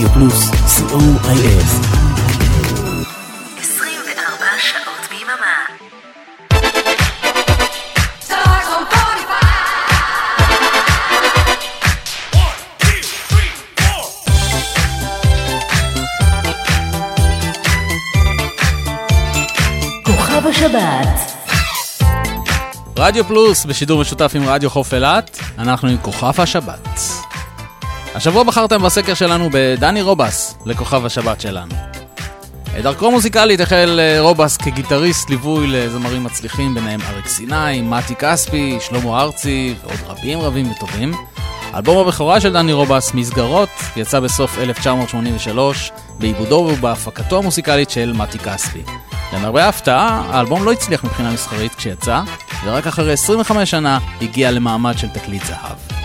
רדיו פלוס, co.il. 24 שעות ביממה. כוכב השבת, רדיו פלוס בשידור משותף עם רדיו חוף אילת, אנחנו עם כוכב השבת. השבוע בחרתם בסקר שלנו בדני רובס לכוכב השבת שלנו. את דרכו המוזיקלית החל אה, רובס כגיטריסט ליווי לזמרים מצליחים, ביניהם אריק סיני, מתי כספי, שלמה ארצי ועוד רבים רבים וטובים. אלבום הבכורה של דני רובס, מסגרות, יצא בסוף 1983, בעיבודו ובהפקתו המוזיקלית של מתי כספי. למרבה ההפתעה, האלבום לא הצליח מבחינה מסחרית כשיצא, ורק אחרי 25 שנה הגיע למעמד של תקליט זהב.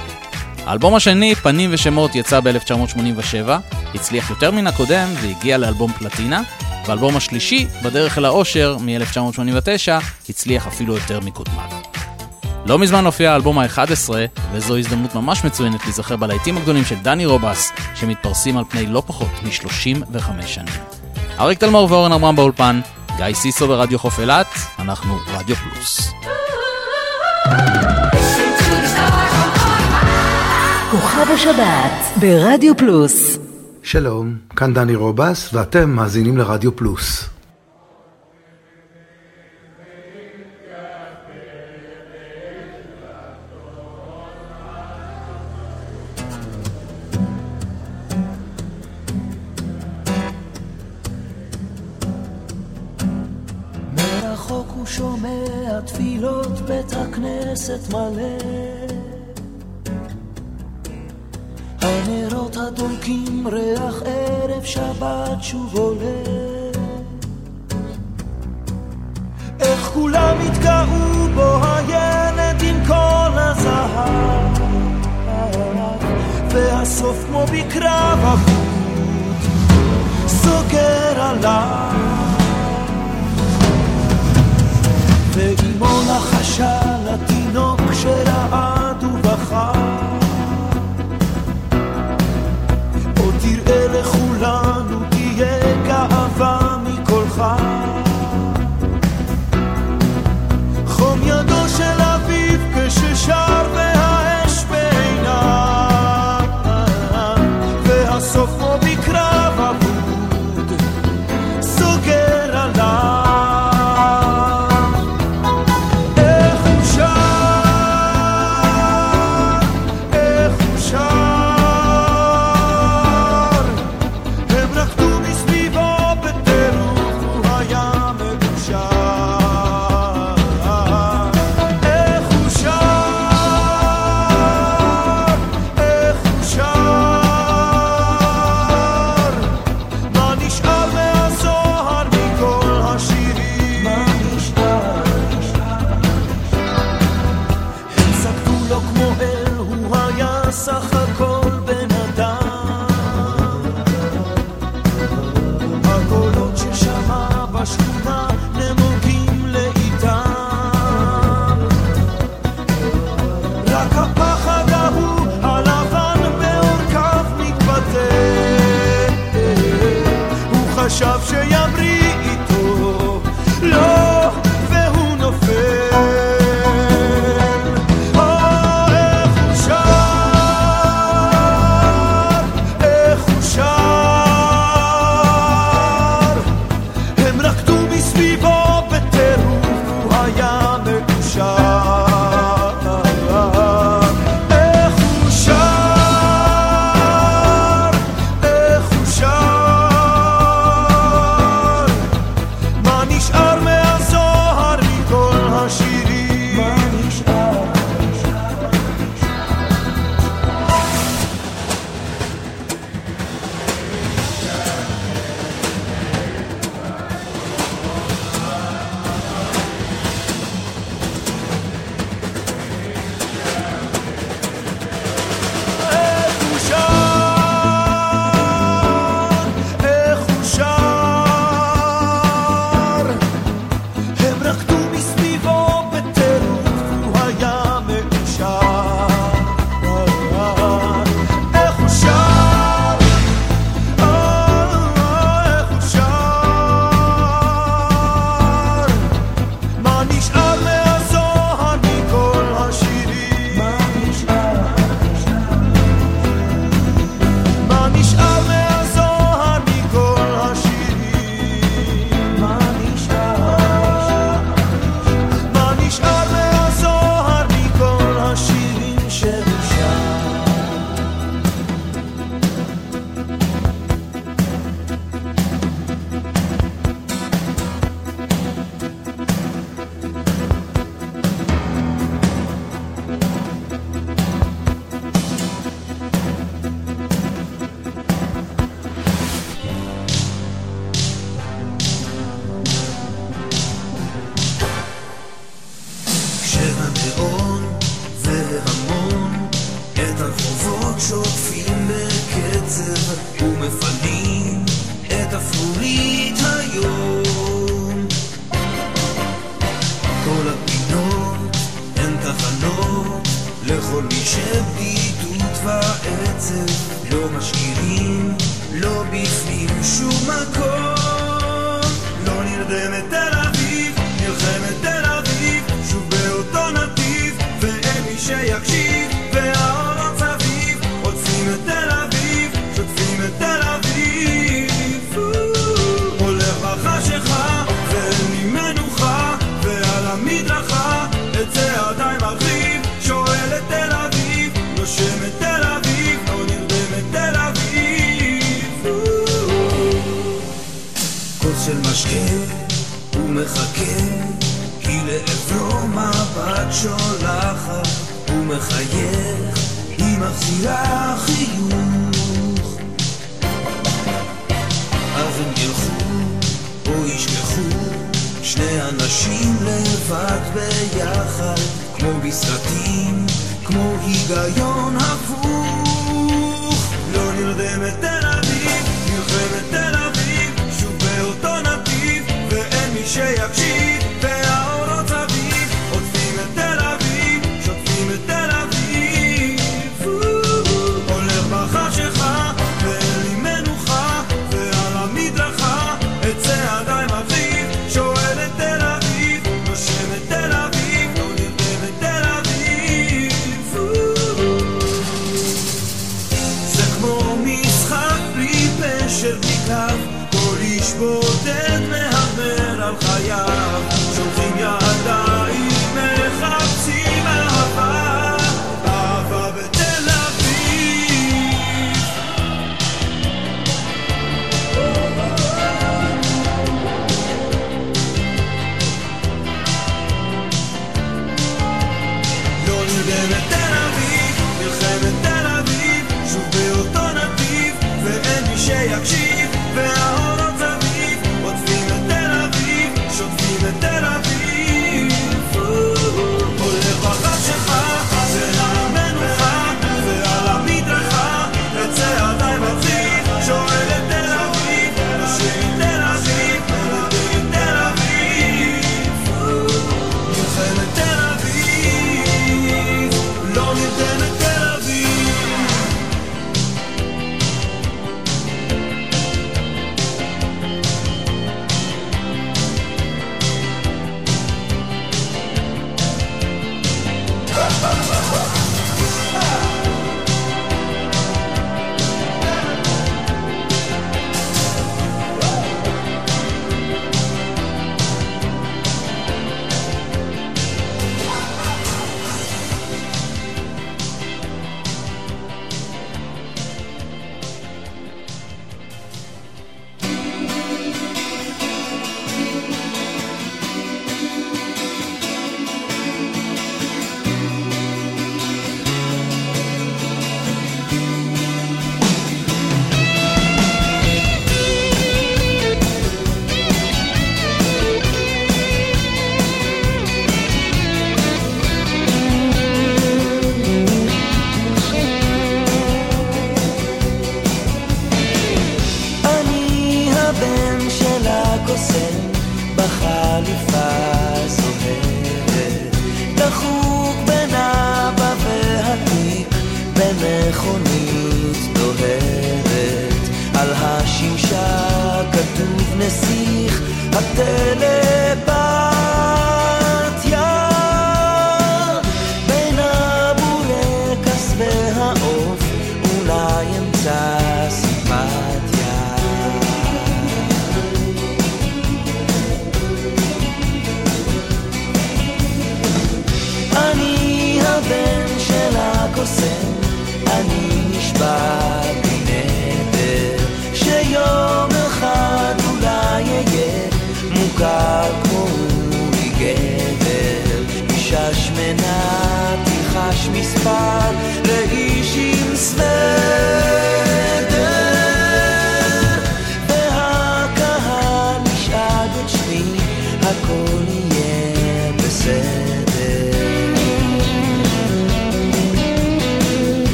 האלבום השני, פנים ושמות, יצא ב-1987, הצליח יותר מן הקודם והגיע לאלבום פלטינה, והאלבום השלישי, בדרך אל האושר, מ-1989, הצליח אפילו יותר מקודמיו. לא מזמן הופיע האלבום ה-11, וזו הזדמנות ממש מצוינת להיזכר בלהיטים הגדולים של דני רובס, שמתפרסים על פני לא פחות מ-35 שנים. אריק תלמור ואורן עמרם באולפן, גיא סיסו ברדיו חוף אילת, אנחנו רדיו פלוס. כוכב השבת, ברדיו פלוס. שלום, כאן דני רובס, ואתם מאזינים לרדיו פלוס. מרחוק הוא שומע תפילות בית הכנסת מלא הנרות הדולקים ריח ערב שבת שוב עולה. איך כולם התקעו בו הילד עם כל הזהב והסוף כמו בקרב אבוד סוגר עליו. ואימו לחשה לתינוק שרעד ובכה עוד תראה לכולנו תהיה גאווה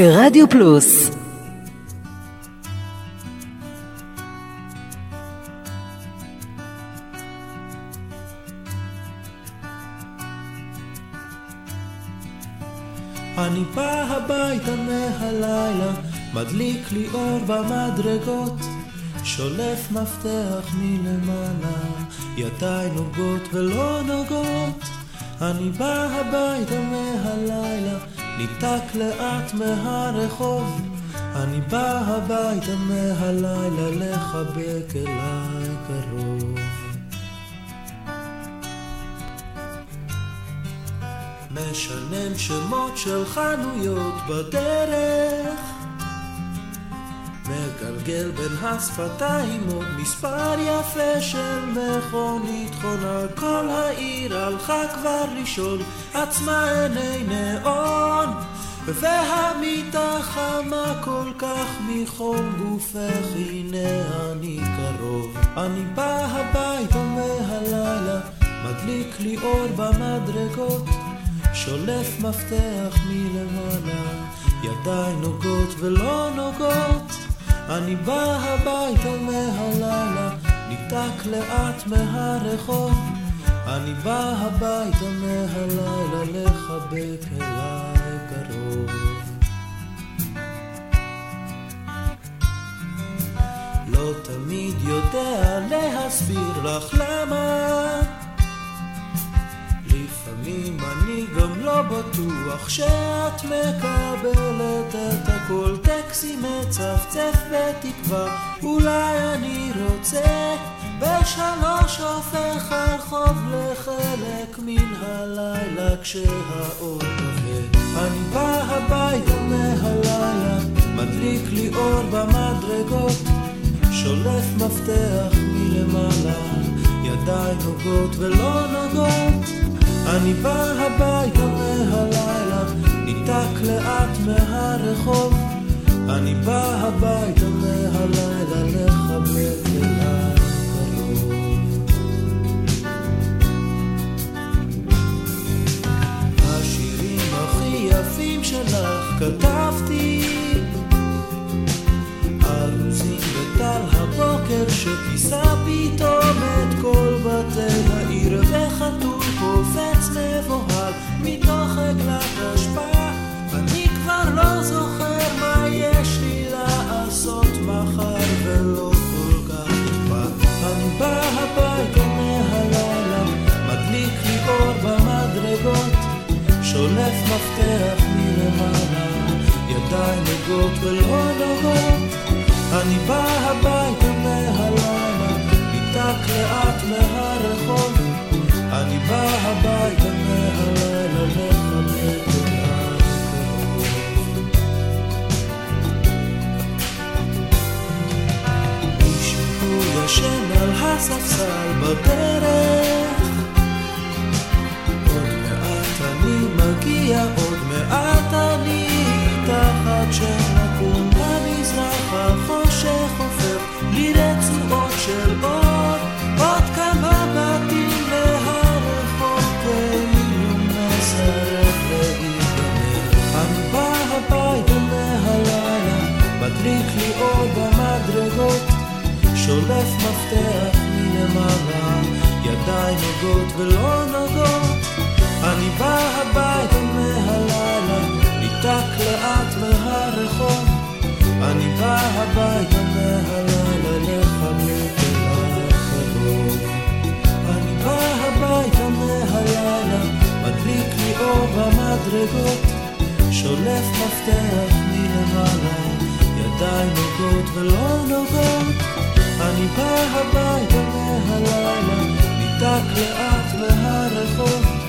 ברדיו פלוס ניתק לאט מהרחוב. אני בא הביתה מהלילה לחבק אליי קרוב. משנן שמות של חנויות בדרך מגלגל בין השפתיים עוד מספר יפה של מכונית חונה כל העיר הלכה כבר לישון עצמה עיני נאון והמיטה חמה כל כך מחום גופך הנה אני קרוב אני בא הביתה מהלילה מדליק לי אור במדרגות שולף מפתח מלמעלה, ידיי נוגעות ולא נוגעות. אני בא הביתה מהלילה, ניתק לאט מהרחוב. אני בא הביתה מהלילה לחבק אליי. לא תמיד יודע להסביר לך למה. לפעמים אני גם לא בטוח שאת מקבלת את הכל. טקסי מצפצף בתקווה אולי אני רוצה בשלוש הופך הרחוב לחלק מן הלילה כשהאור כבד אני בא הביתה מהלילה מדליק לי אור במדרגות שולף מפתח מלמעלה ידיי נוגעות ולא נוגעות אני בא הביתה מהלילה, ניתק לאט מהרחוב. אני בא הביתה מהלילה לחבק אליי הכי יפים שלך כתבתי. ארוזים בטל הבוקר שכיסה פתאום את כל בתי העיר וחתול קופץ מבוהל מתוך עגלת אשפה. אני כבר לא זוכר מה יש לי לעשות מחר ולא כל כך אכפת. אני בא הביתה מהלילה מדליק לי אור שולף מפתח מלמעלה ידיי נוגעות ולא נוגעות. אני בא הביתה מהלילה ניתק לאט מהרחוב. אני בא הביתה מהלילה לחבק. מישהו ישן על הספסל בדרך אני מגיע, עוד מעט אני תחת שנקום במזרח החושך הופך לי רצועות של אור עוד כמה בתים והרחוב כאילו מסרב להיגמר אני בא הביתה מהלילה לי אור במדרגות שולף מפתח מלמעלה ידיי נוגעות ולא נוגעות אני בא הביתה מהלילה ניתק לאט מהרחוב. אני בא הביתה מהלילה לחבק אליי קרוב אני בא הביתה מהלילה מדליק לי אור במדרגות. שולף מפתח מלמעלה רחוקות ולא נוגעות, אני בא הביתה מהלילה, ניתק לאט מהרחוב,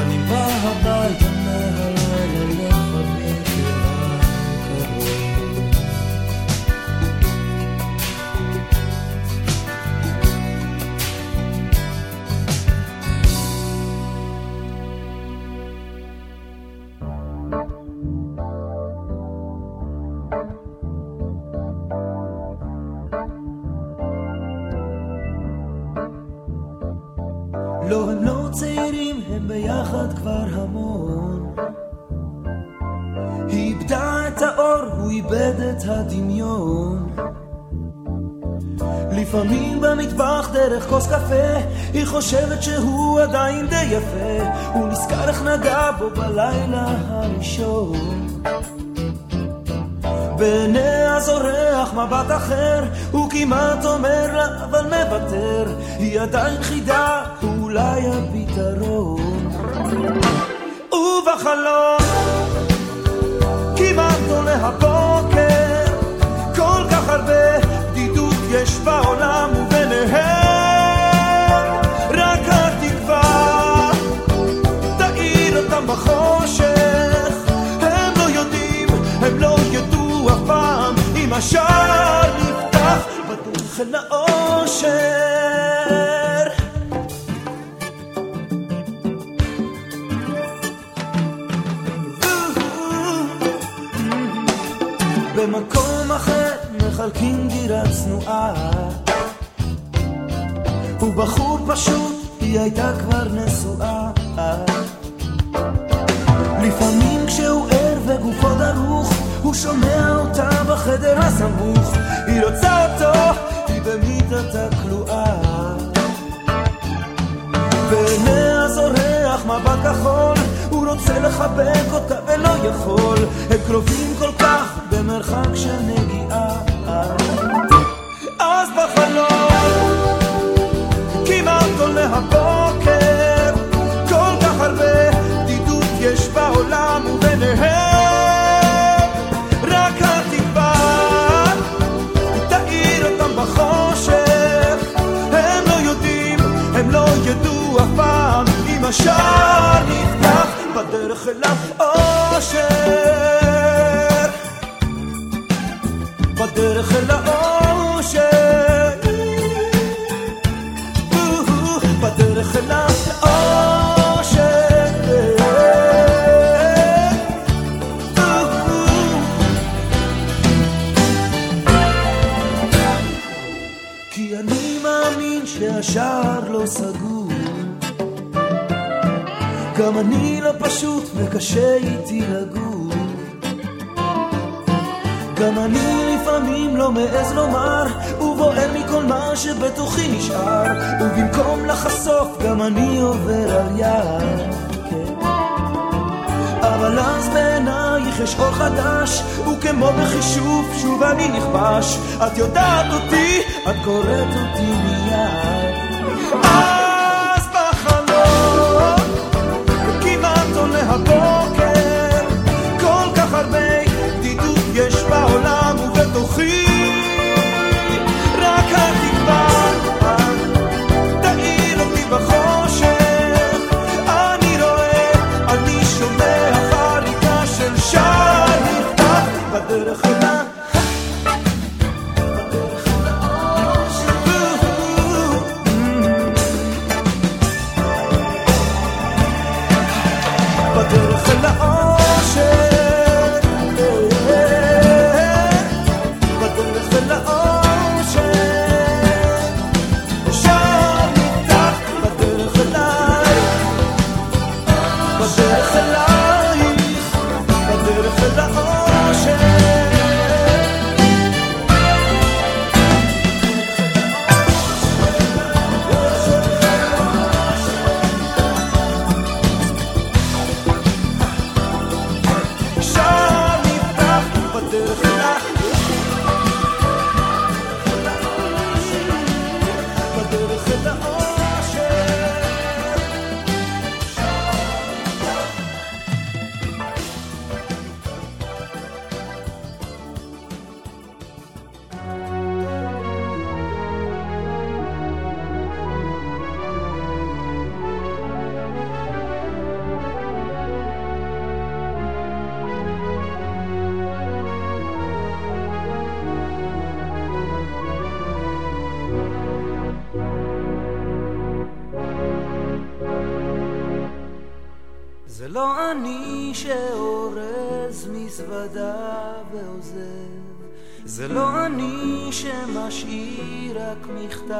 אני בא הביתה מהלילה לחבר לפעמים במטבח דרך כוס קפה, היא חושבת שהוא עדיין די יפה. הוא נזכר איך נגע בו בלילה הראשון. בעיניה זורח מבט אחר, הוא כמעט אומר לה, אבל מוותר. היא עדיין חידה, אולי הפתרון. ובחלום, כמעט עולה הבוקר, כל כך הרבה יש בעולם וביניהם, רק התקווה תאיר אותם בחושך. הם לא יודעים, הם לא ידעו אף פעם אם השער נפתח בדרך אל האושר. במקום מחלקים דירה צנועה. הוא בחור פשוט, היא הייתה כבר נשואה. לפעמים כשהוא ער וגופו דרוך הוא שומע אותה בחדר הסמוך. היא רוצה אותו, היא במיטתה כלואה בעיניה זורח מבט כחול הוא רוצה לחבק אותה ולא יכול. הם קרובים כל כך במרחק של נגיעה אז בחלום כמעט עולה הבוקר כל כך הרבה בדידות יש בעולם וביניהם. רק התקווה תאיר אותם בחושך. הם לא יודעים, הם לא ידעו אף פעם אם השער נפתח בדרך אל האושר בדרך אל האושר בדרך אל האושר כי אני מאמין שהשער לא סגור גם אני לא פשוט וקשה איתי לגור גם אני לפעמים לא מעז לומר ובוער מכל מה שבתוכי נשאר. ובמקום לחשוף גם אני עובר על יד. כן. אבל אז בעינייך יש אור חדש וכמו בחישוב שוב אני נכבש. את יודעת אותי, את קוראת אותי מיד מזוודה ועוזב, זה לא אני שמשאיר רק מכתב,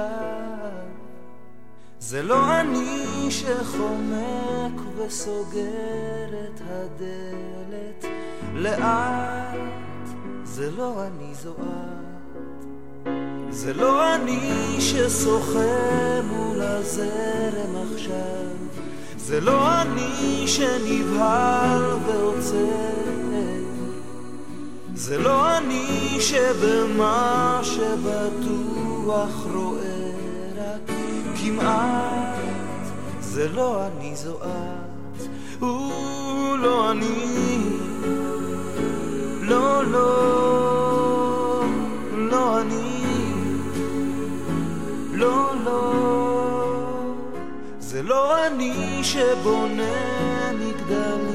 זה לא אני שחומק וסוגר את הדלת. לאט, זה לא אני זו את. זה לא אני ששוחה מול הזרם עכשיו, זה לא אני שנבהל ועוצר, זה לא אני שבמה שבטוח רואה רק כמעט, זה לא אני זו את, הוא לא אני, לא, לא, לא אני, לא, לא. זה לא אני שבונה מגדלים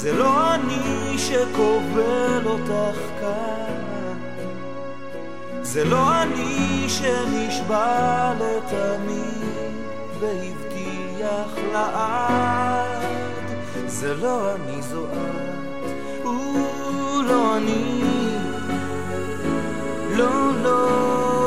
זה לא אני שכובל אותך כאן, זה לא אני שנשבע לתמיד והבטיח לעד, זה לא אני זו את, הוא לא אני, לא, לא,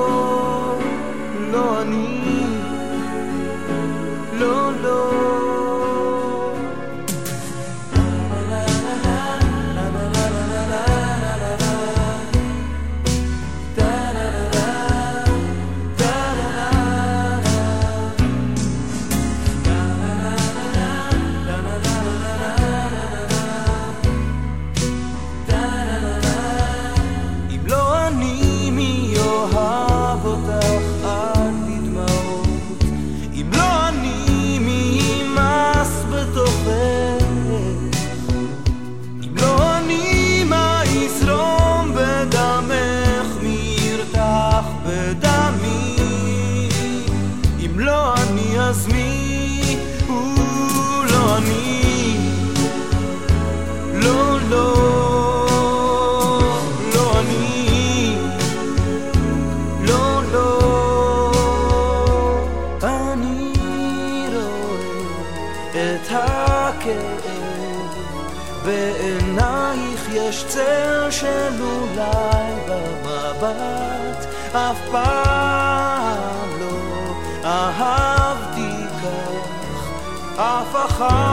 פעם לא אהבתי כך אף אחת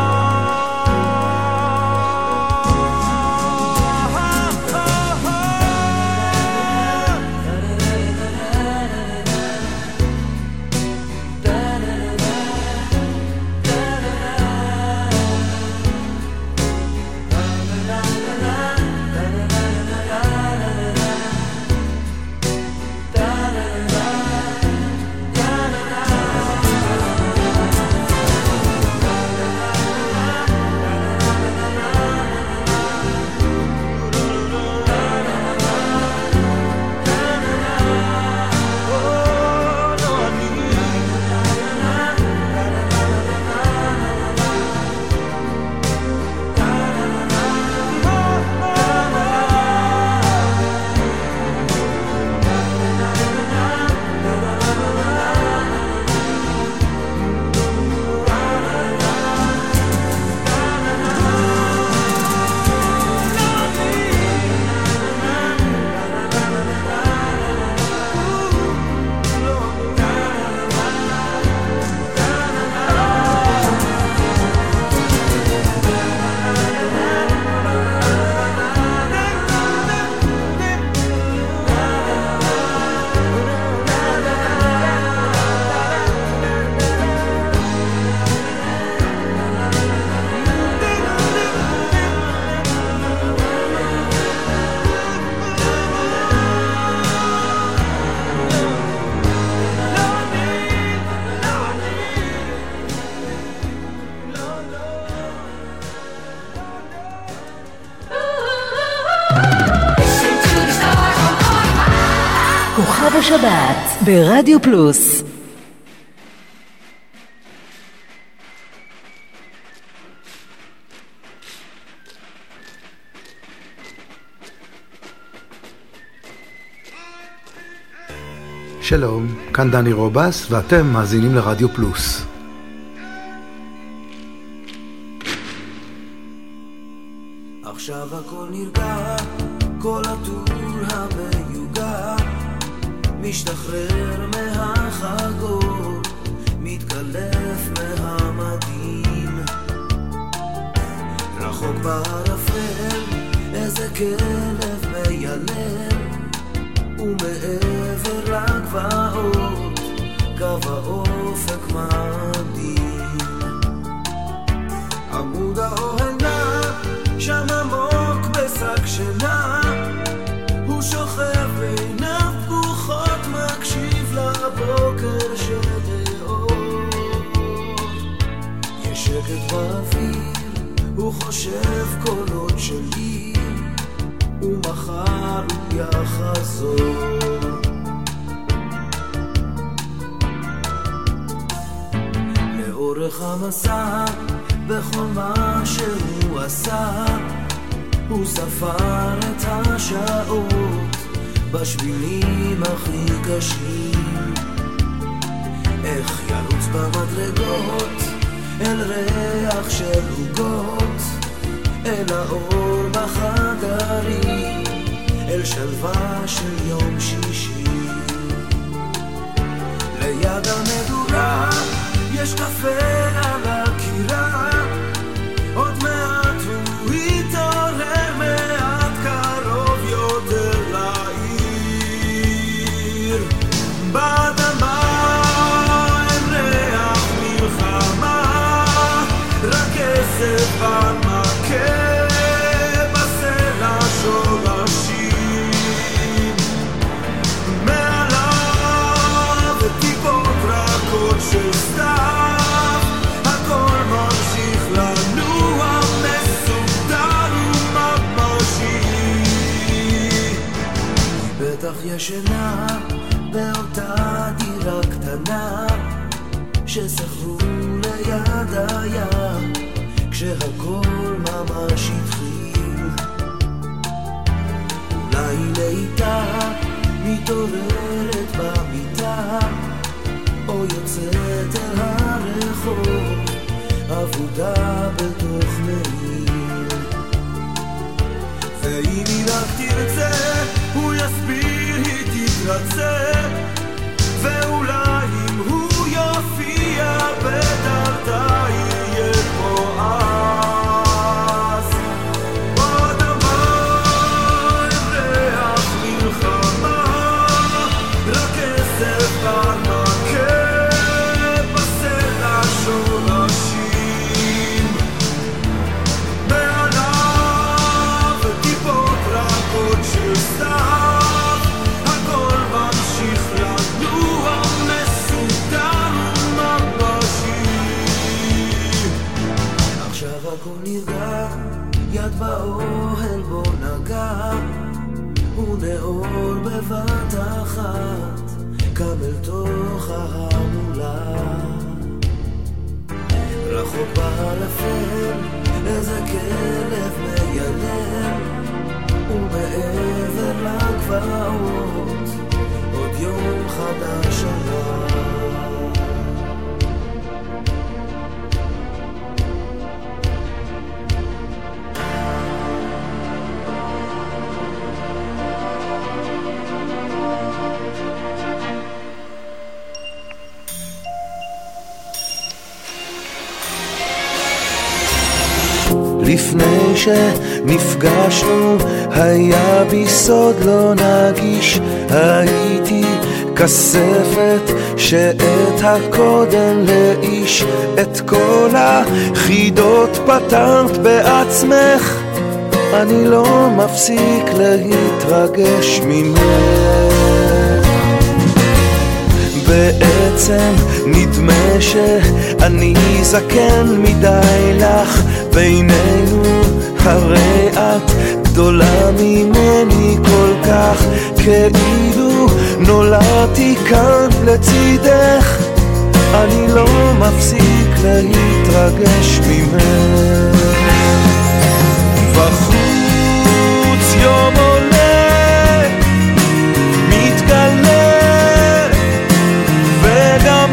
השבת ברדיו פלוס שלום, כאן דני רובס, ואתם מאזינים לרדיו פלוס. כסף במכה, בסלע שורשים. מעליו טיפות רכות של סתיו, הכל ממשיך לנוע מסודר וממשי. בטח ישנה באותה דירה קטנה ששכרו ליד הים כשהכל ממש התחיל. אולי לאיטה מתעוררת במיטה או יוצאת אל הרחוב אבודה בתוך מעיל ואם היא רק תרצה הוא יסביר היא תתרצה ואולי באוהל בו נגע, ונאור בבת אחת, קם אל תוך ההמולה. רחוק בעלפל, איזה כלב מיילל, ומעבר לגבעות, עוד יום חדש עלה. לפני שנפגשנו היה בי סוד לא נגיש. הייתי כספת שאת הקודם לאיש. את כל החידות פתרת בעצמך. אני לא מפסיק להתרגש ממך בעצם נדמה שאני זקן מדי לך בינינו הרי את גדולה ממני כל כך כאילו נולדתי כאן לצידך. אני לא מפסיק להתרגש ממך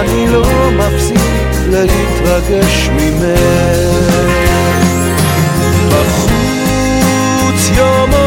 אני לא מפסיק להתרגש ממך. בחוץ יום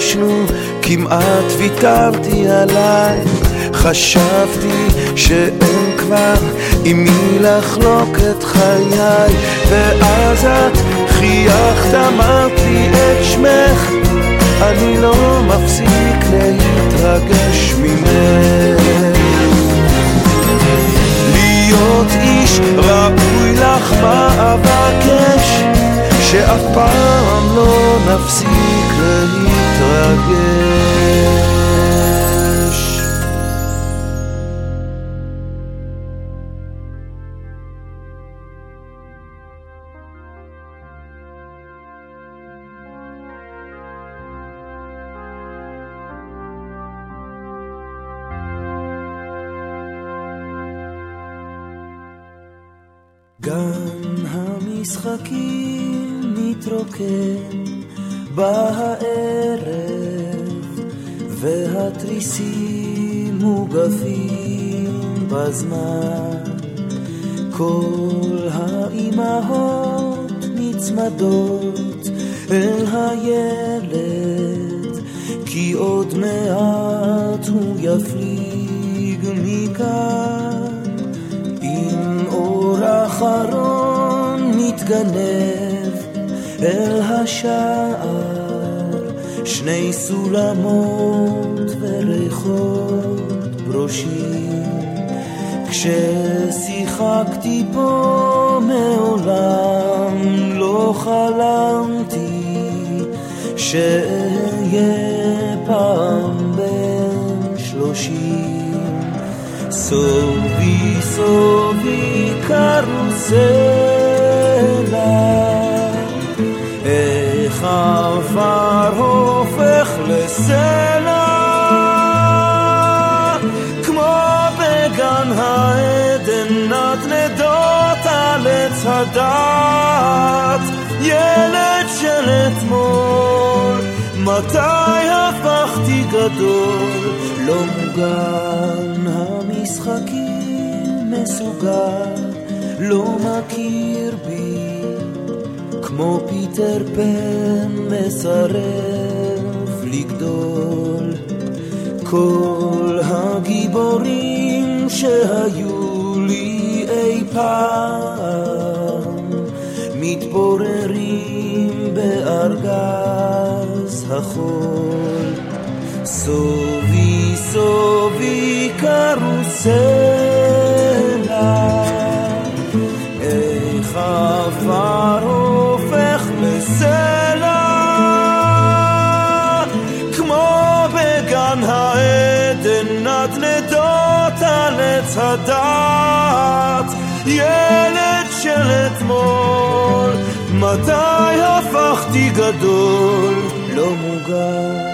שנפגשנו כמעט ויתרתי עליי. חשבתי שאין כבר עם מי לחלוק את חיי ואז את חייכת אמרת לי את שמך אני לא מפסיק להתרגש ממך. להיות איש ראוי לך מה אבקש שאף פעם לא נפסיק להתרגש בזמן כל האימהות נצמדות אל הילד כי עוד מעט הוא יפליג מכאן. עם אור אחרון מתגנב אל השער שני סולמות וריחות ברושים כששיחקתי פה מעולם לא חלמתי שאהיה פעם בן שלושים. סובי סובי קרוסלה עץ הדעת ילד של אתמול מתי הפכתי גדול? לא מוגן המשחקים מסוגל לא מכיר בי כמו פיטר פן מסרב לגדול. כל הגיבורים שהיו לי אי פעם מתפוררים בארגז החול. סובי סובי קרוסלה. איך עפר הופך לסלע. כמו בגן העדן נדנדות על עץ הדעת ילד של אתמול מתי הפכתי גדול? לא מוגן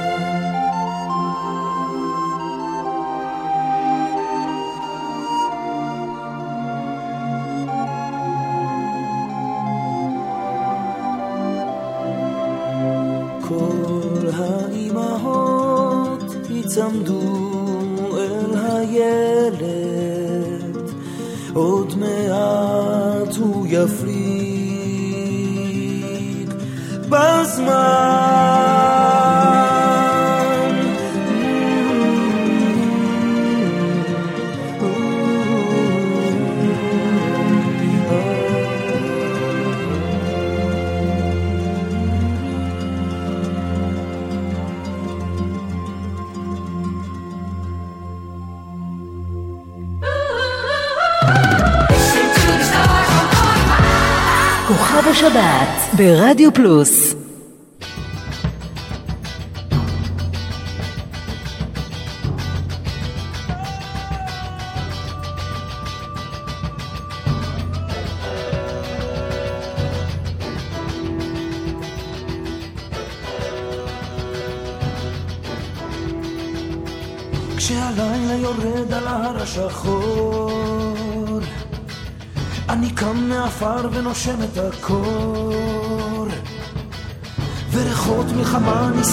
ברדיו פלוס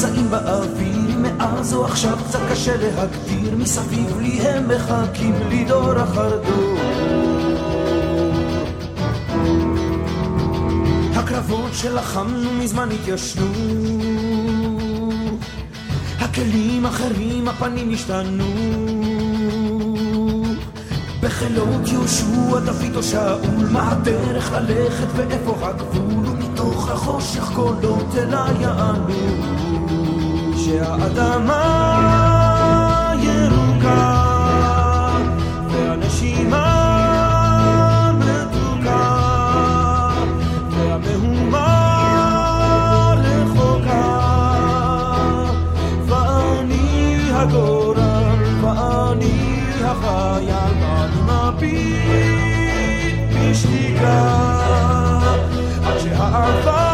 נישאים באוויר מאז או עכשיו קצת קשה להגדיר מסביב לי הם מחכים לי דור אחר דור הקרבות שלחמנו מזמן התיישנו הכלים אחרים, הפנים השתנו. בחילות יהושע, דוד או שאול, מה הדרך ללכת ואיפה הגבול? החושך קולות אליי יענו, שהאדמה ירוקה והנשימה מתוקה והמהומה רחוקה. ואני הגורל ואני החייל ואני מביט בשתיקה עד שהאבק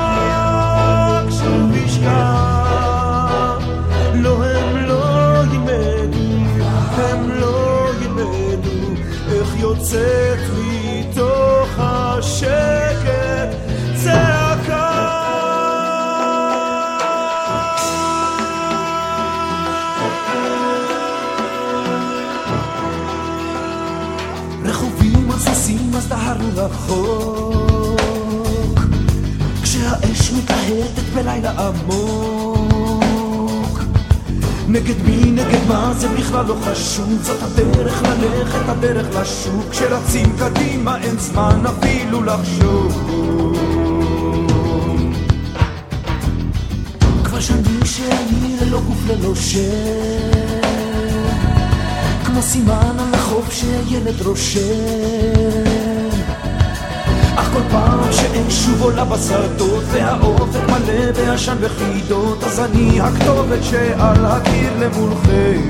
רחוק כשהאש מתלהטת בלילה עמוק. נגד מי, נגד מה, זה בכלל לא חשוב. זאת הדרך ללכת, הדרך לשוק. כשרצים קדימה אין זמן אפילו לחשוב. כבר שנים שאני ללא גוף ללא שם. כמו סימן על החוף שילד רושם כל פעם שאש שוב עולה בשדות והאופק מלא בעשן וחידות אז אני הכתובת שעל הקיר למולכם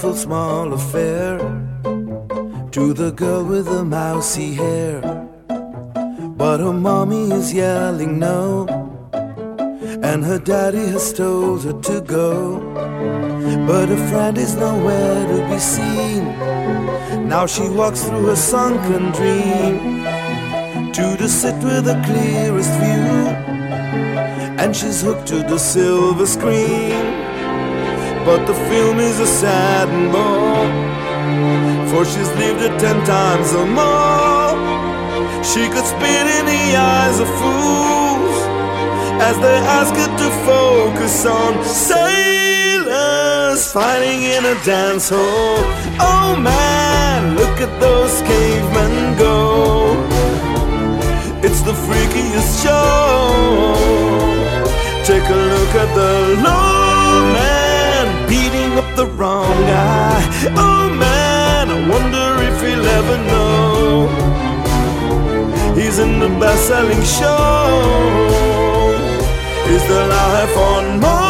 small affair to the girl with the mousy hair. But her mommy is yelling no, and her daddy has told her to go. But her friend is nowhere to be seen. Now she walks through a sunken dream to the sit with the clearest view, and she's hooked to the silver screen. But the film is a sad and bore, for she's lived it ten times or more. She could spit in the eyes of fools as they ask her to focus on sailors fighting in a dance hall. Oh man, look at those cavemen go. It's the freakiest show. Take a look at the up the wrong guy. Oh man, I wonder if he'll ever know. He's in the best selling show is the life on Mars.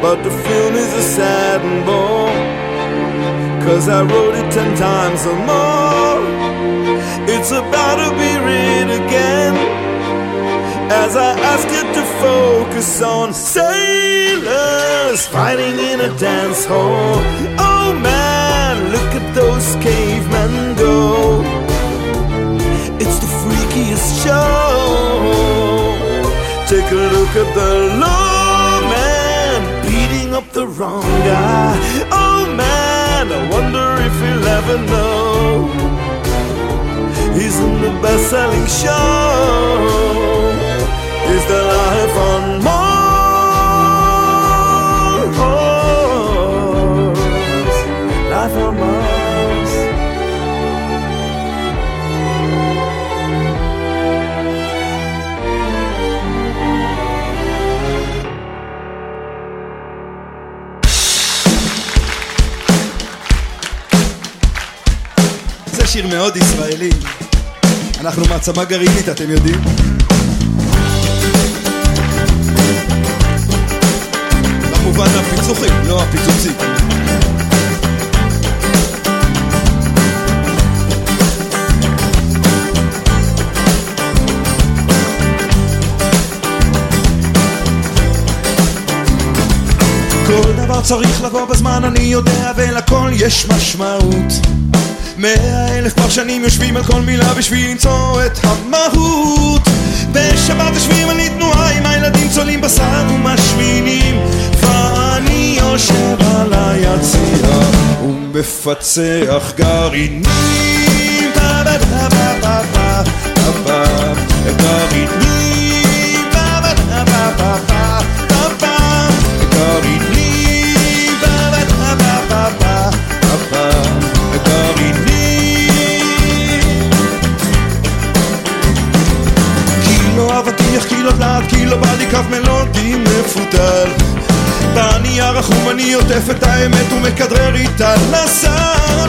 But the film is a sad and bore. Cause I wrote it ten times or more. It's about to be read again as I ask you to focus on sailors fighting in a dance hall. Oh man, look at those cavemen go. It's the freakiest show. Take a look at the beating up the wrong guy. Oh man, I wonder if he'll ever know. He's in the best selling show is the life on שיר מאוד ישראלי. אנחנו מעצמה גרעינית, אתם יודעים? כמובן הפיצוחים, לא הפיצוצים. כל דבר צריך לבוא בזמן, אני יודע, ולכל יש משמעות. מאה אלף פרשנים יושבים על כל מילה בשביל למצוא את המהות. בשבת יושבים על תנועה עם הילדים צולעים בשר ומשמינים ואני יושב על היציע ומפצח גרעינים גרעינים קהילות לאט כי לא בא לי קו מלודי מפותל בנייר החום אני עוטף את האמת ומכדרר איתה לשר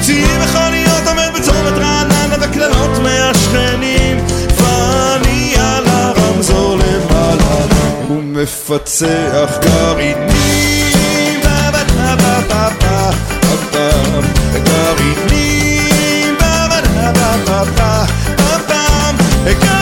ציי מכוניות עומד בצומת רעננה וקללות מהשכנים ואני על הרמזור למעלה ומפצח גרעינים גרעינים גרעינים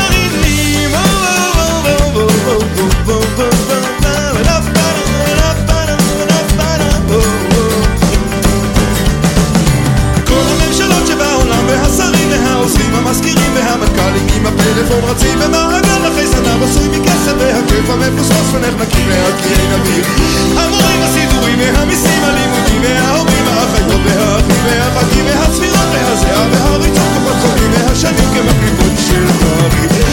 רצים במעגל אחרי סנב עשוי מכסף והכיף המפוספס ונחנקים מהקרין אוויר. המורים הסידורים והמיסים הלימודים וההורים האחיות והאחים והחגים והצפירות והזיעה והריצות כוחות והשנים כמקריבות של תארים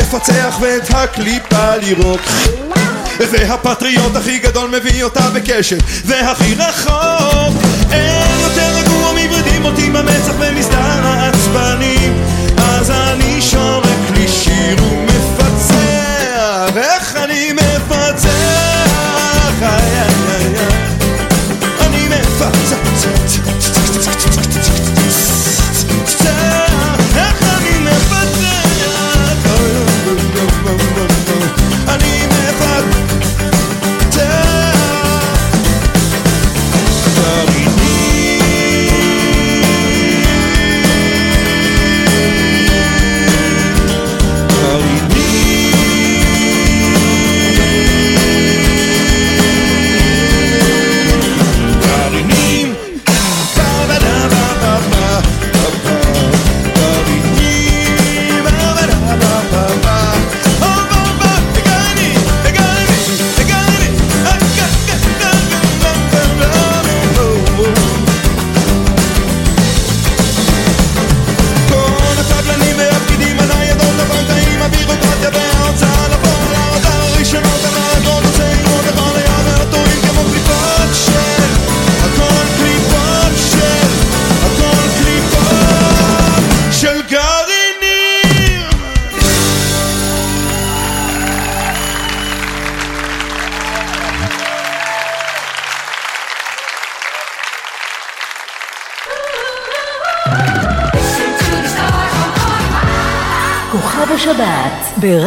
לפצח ואת הקליפה לירוק. והפטריוט הכי גדול מביא אותה בקשב והכי רחוק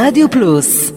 ברדיו פלוס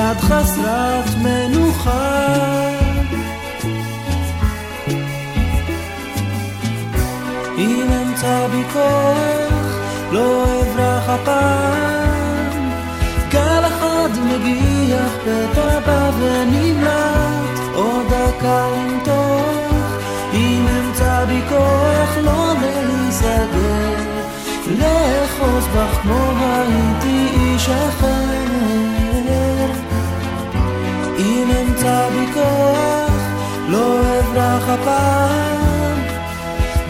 יד חסרת מנוחה. אם אמצא בי כוח, לא אברח הפעם. גל אחד מגיח פתע בא ונמלט, עוד דקה למתוח. אם אמצא בי כוח לא להיסגר, לאחוז בך כמו הייתי איש אחר. אמצא בי כוח לא אברח הפעם,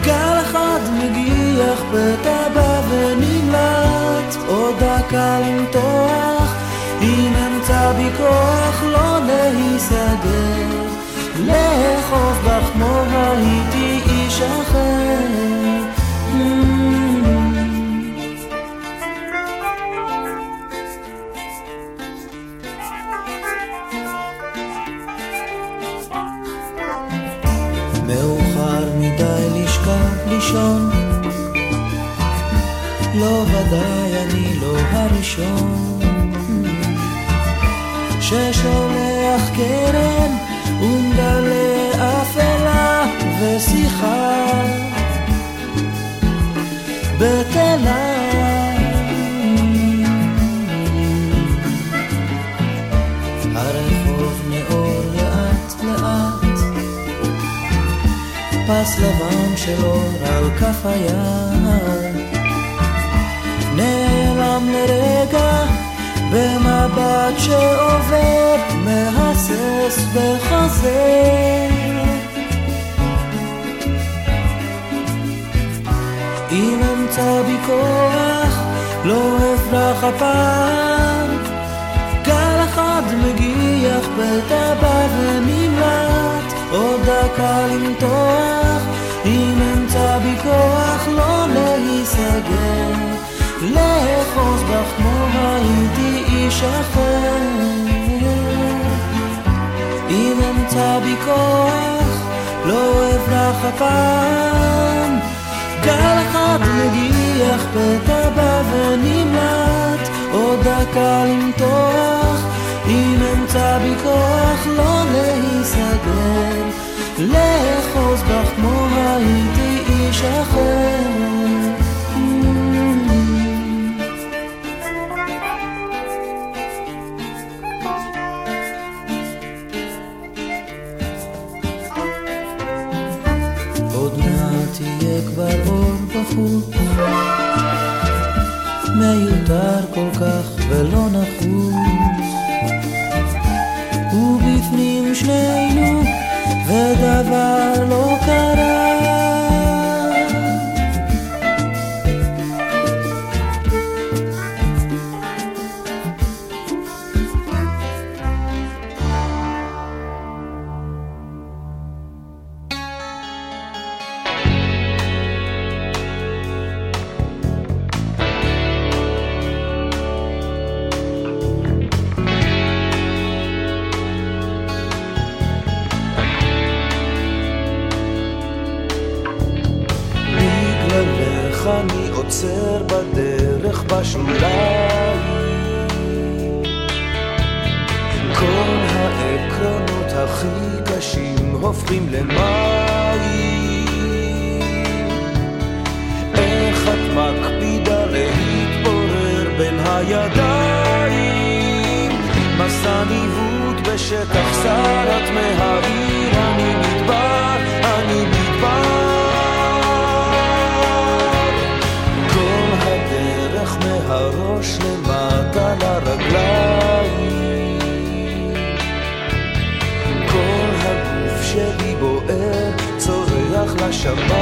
גל אחד מגיח פתע בא ונמלט, עוד דקה למתוח, אם אמצא בי כוח לא להיסגר. לאחוז בך כמו הייתי איש אחר. הראשון. ששולח קרן ומגלה אפלה ושיחה. בטלה הרחוב נאור לאט לאט. פס לבן של אור על כף היד נעלם לרגע במבט שעובר מהסס וחוזר אם אמצא בי כוח לא אברח הפעם גל אחד מגיח בא ונמלט, עוד דקה למתוח, אם אמצא בי כוח לא להיסגר, לאחוז בך כמו הייתי איש אחר. אם אמצא בי כוח, לא אברח הפעם. גל אחד מגיח פתע בא ונמלט, עוד דקה למתוח, אם אמצא בי כוח לא להיסגר, לאחוז בך כמו הייתי איש אחר. מיותר כל כך ולא נחוץ, ובפנים שנינו ודבר הכי קשים הופכים למים. איך את מקפידה להתעורר בין הידיים? מסע ניווט בשטח סל את מהרים אחרי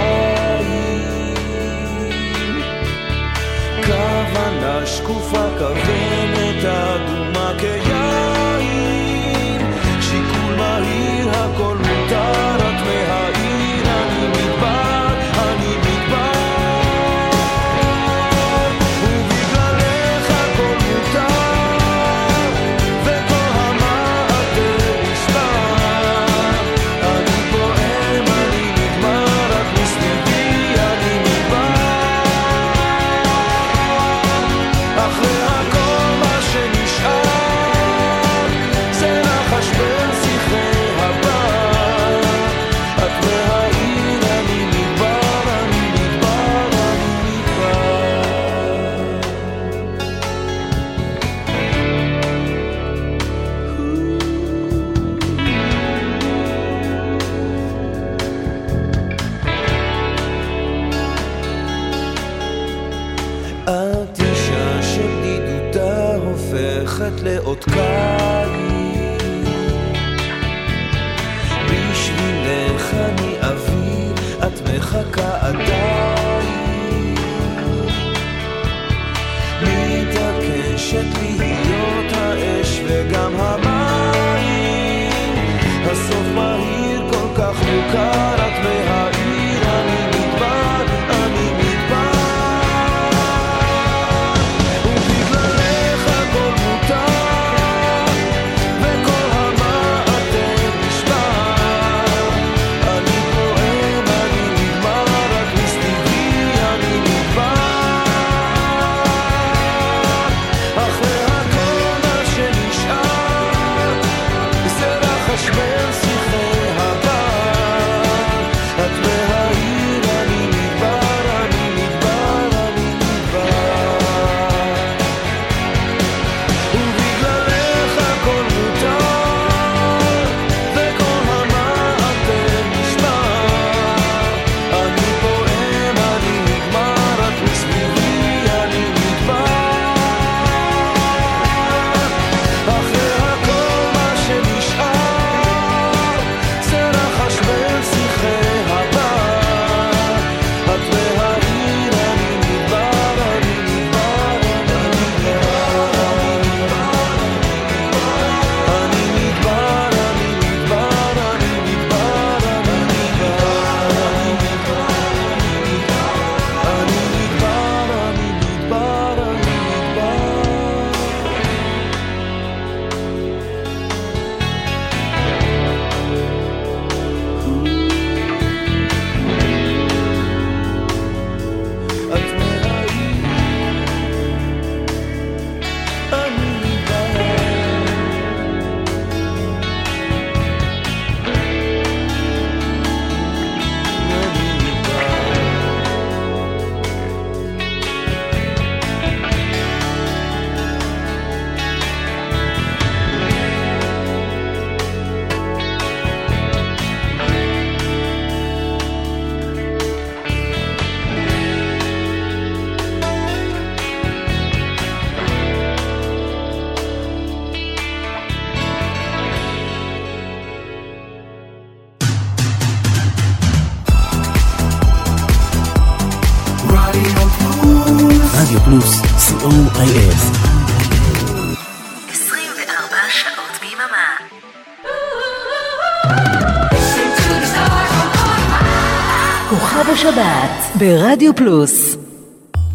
ברדיו פלוס.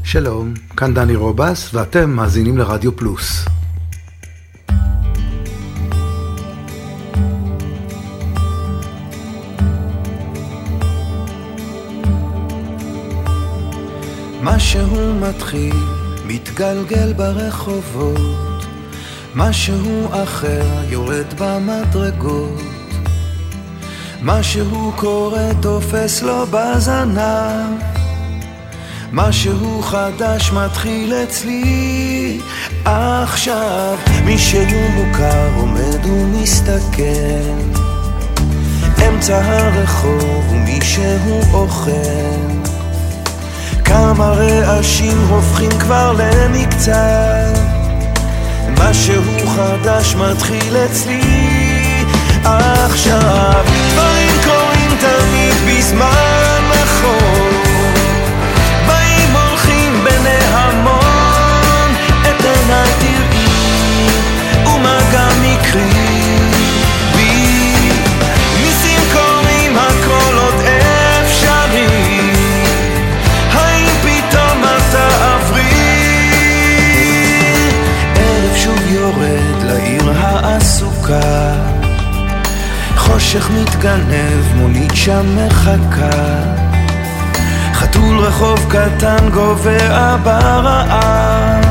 שלום, כאן דני רובס, ואתם מאזינים לרדיו פלוס. משהו מתחיל, מתגלגל ברחובות, משהו אחר יורד במדרגות, משהו קורה תופס לו בזנב, משהו חדש מתחיל אצלי. עכשיו, מישהו מוכר עומד ומסתכל, אמצע הרחוב ומישהו אוכל. כמה רעשים הופכים כבר למקצת. משהו חדש מתחיל אצלי. עכשיו דברים קורים תמיד בזמן העסוקה חושך מתגנב, מונית שם מחכה. חתול רחוב קטן גובע ברעב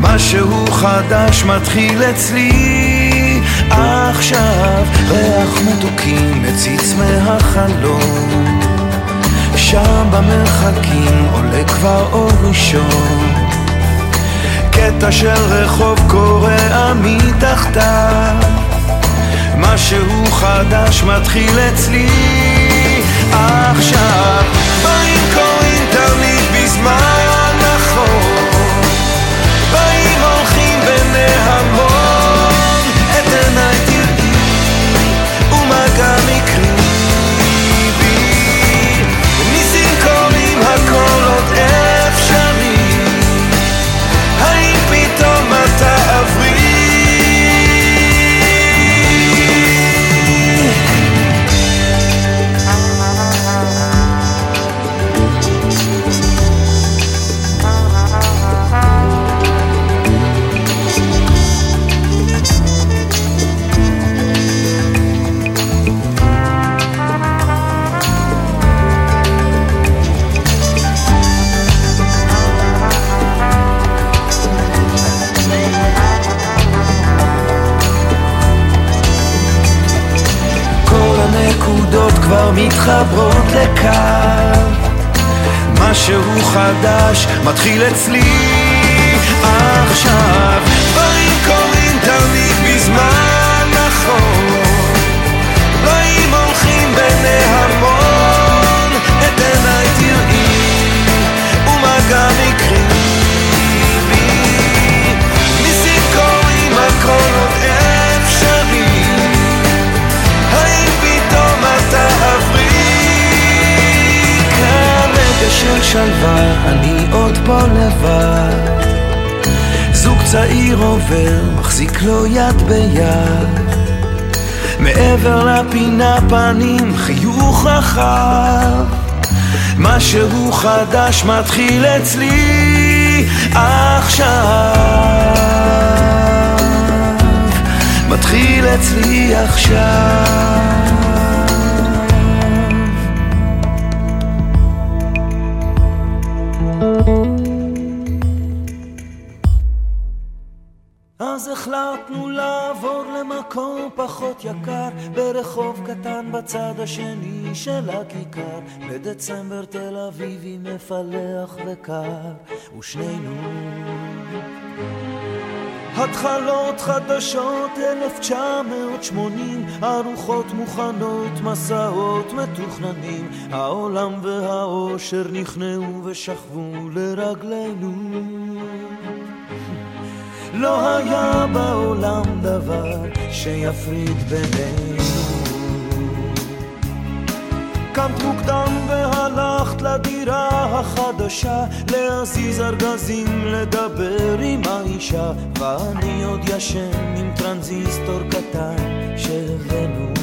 משהו חדש מתחיל אצלי. עכשיו ריח מתוקים מציץ מהחלום. שם במרחקים עולה כבר אור ראשון קטע של רחוב קורע מתחתיו משהו חדש מתחיל אצלי עכשיו. באים קוראים תמיד בזמן מתחברות לקו. משהו חדש מתחיל אצלי עכשיו. דברים קורים תמיד בזמן של שלווה, אני עוד פה לבד. זוג צעיר עובר, מחזיק לו יד ביד. מעבר לפינה פנים, חיוך רחב. משהו חדש מתחיל אצלי עכשיו. מתחיל אצלי עכשיו. פחות יקר ברחוב קטן בצד השני של הכיכר. בדצמבר תל אביבי מפלח וקר ושנינו. התחלות חדשות 1980 ארוחות מוכנות, מסעות מתוכננים. העולם והאושר נכנעו ושכבו לרגלינו לא היה בעולם דבר שיפריד בינינו. קמת מוקדם והלכת לדירה החדשה להזיז ארגזים, לדבר עם האישה ואני עוד ישן עם טרנזיסטור קטן שהבאנו.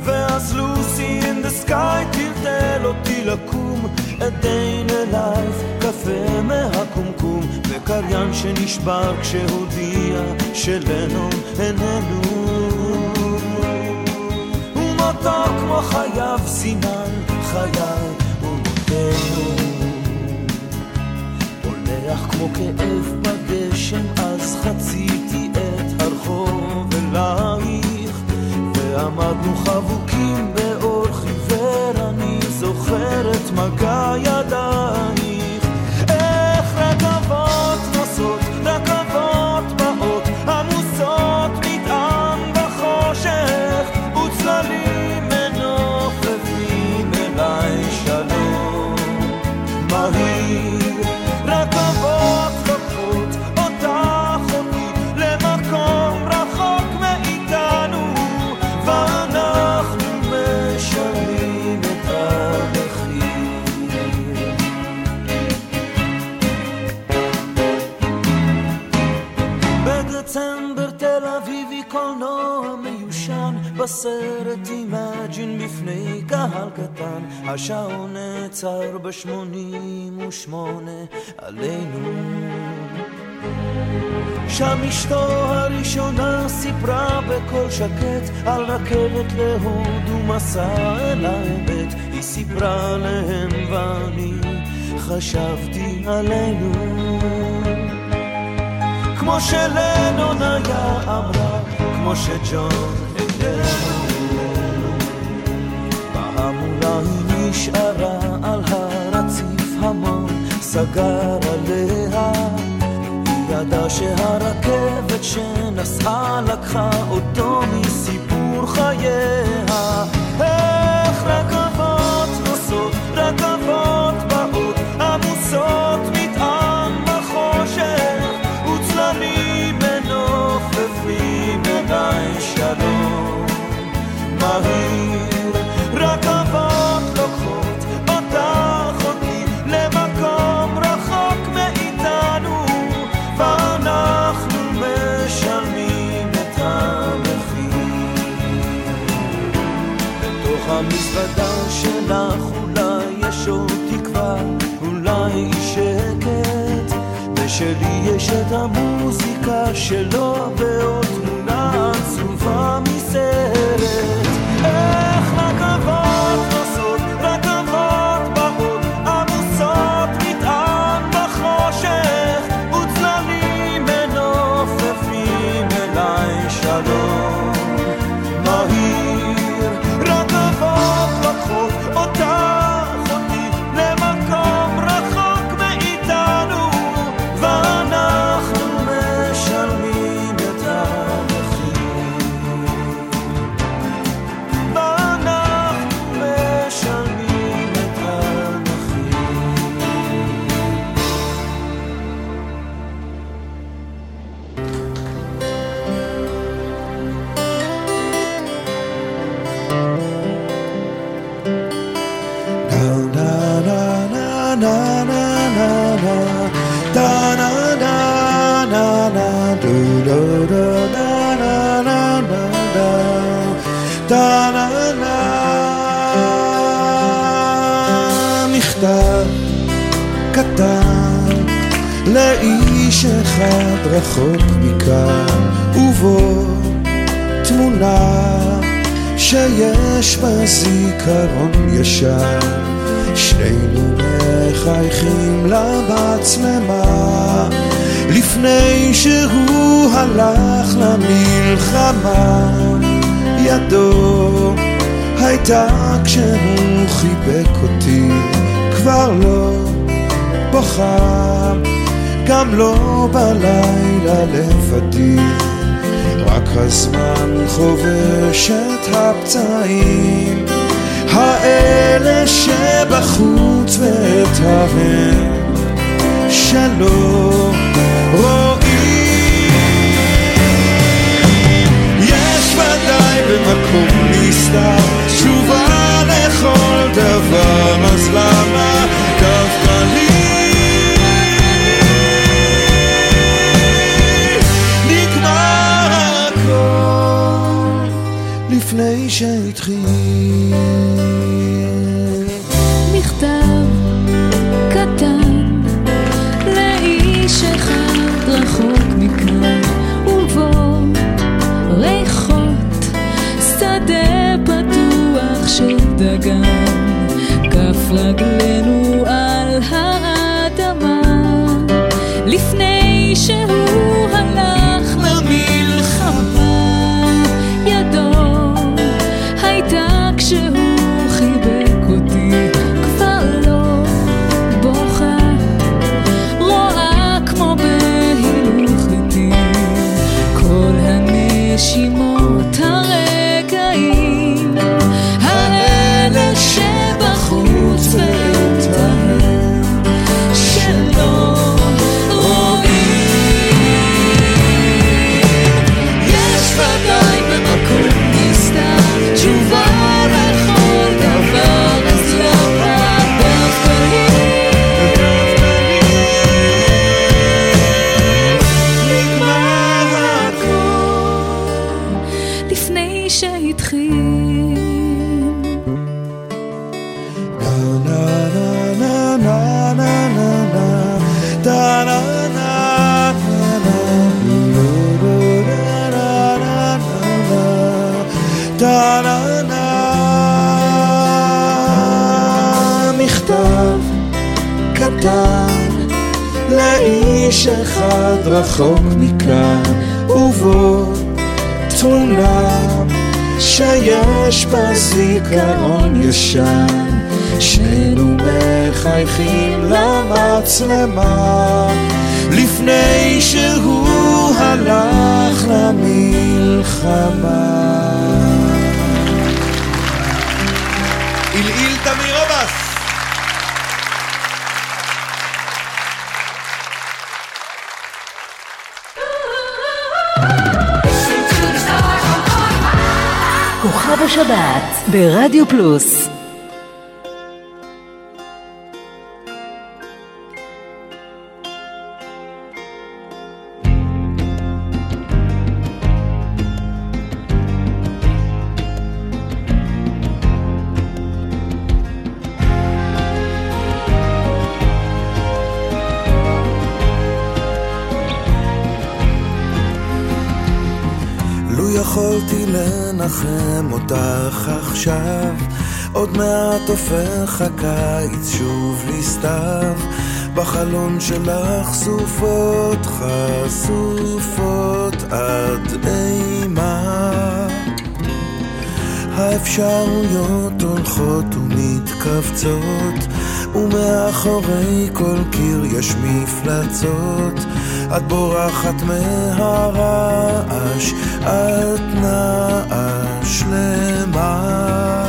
ואז לוסי in the sky טלטל אותי לקום עדיין אלייך קפה מהקומקום וקריין שנשבר כשהודיע שלנון איננו. ומותו כמו חייו סימן חיי ומותנו. הולך כמו כאב בגשם אז חציתי את הרחוב אלייך ועמדנו חבוקים אני זוכר את מגע ידייך קהל קטן השעון נעצר בשמונים ושמונה עלינו. שם אשתו הראשונה סיפרה בקול שקט על רכבת להודו מסע אל האמת. היא סיפרה להם ואני חשבתי עלינו. כמו שלנון היה אמרה, כמו שג'ון איננו. היא נשארה על הרציף המון, סגר עליה. היא ידעה שהרכבת שנסעה לקחה אותו מסיפור חייה. איך רכבות נוסעות, רכבות באות, עמוסות מטען בחושך. וצללים מנופפים אליי שלום מהיר בתוך המזוודה שלך אולי יש עוד תקווה אולי שקט. ושלי יש את המוזיקה שלו ועוד תמונה עצובה קטן לאיש אחד רחוק מכאן ובו תמונה שיש בה זיכרון ישן. שנינו מחייכים למצלמה לפני שהוא הלך למלחמה. ידו הייתה כשהוא חיבק אותי כבר לא בוכה, גם לא בלילה לבדי, רק הזמן חובש את הפצעים, האלה שבחוץ ואת ההם שלא רואים. יש ודאי במקום נסתר תשובה לכל דבר, אז למה מכתב רחוק מכאן ובו תמונה שיש בה זיכרון ישן. שנינו מחייכים למצלמה ברדיו פלוס הופך הקיץ שוב לסתיו, בחלון שלך סופות חשופות עד אימה. האפשרויות הולכות ומתכווצות, ומאחורי כל קיר יש מפלצות. את בורחת מהרעש, את נאה שלמה.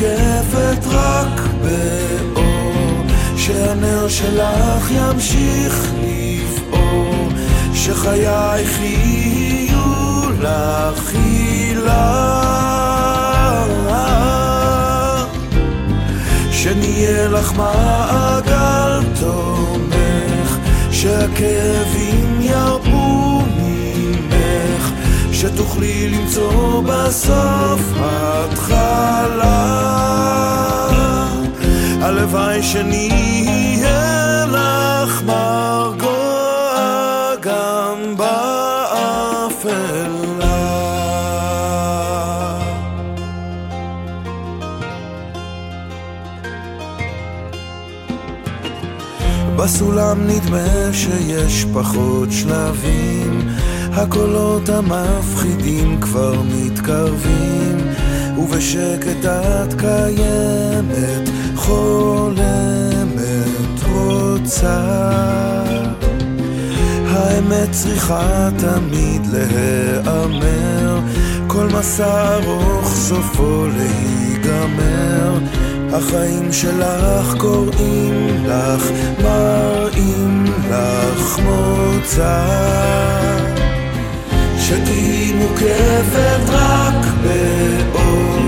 מוקפת רק באור, שהנר שלך ימשיך לבעור, שחייך יהיו לך הילה. שנהיה לך מעגל תומך, שהכאבים ירפו ממך, שתוכלי למצוא בסוף התחלה. הלוואי שנהיה לך מרגוע גם באפלה. בסולם נדמה שיש פחות שלבים, הקולות המפחידים כבר מתקרבים, ובשקט את קיימת, חולמת, רוצה. האמת צריכה תמיד להיאמר, כל מסע ארוך סופו להיגמר. החיים שלך קוראים לך, מראים לך מוצא. שתהי מוקפת רק באור,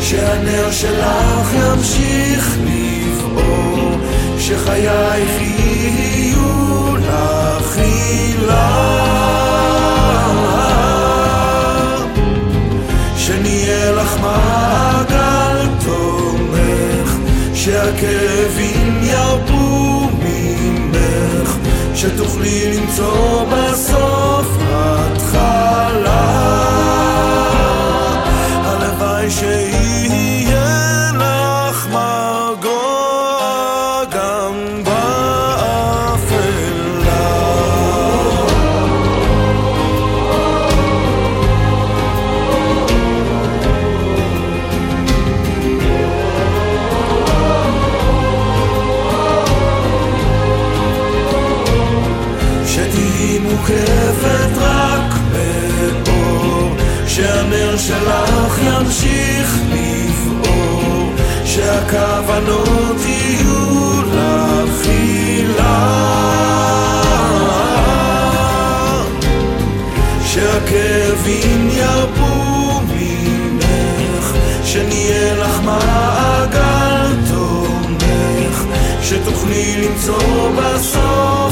שהנר שלך ימשיך לבעור, שחייך יהיו לך הילה, שנהיה לך מעגל תומך, שהכאבים ירפו ממך. שתוכלי למצוא בסוף התחלה. הכוונות יהיו לתחילה. שהכאבים ירפו ממך שנהיה לך מעגל תומך שתוכלי למצוא בסוף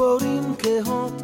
ציפורים כהות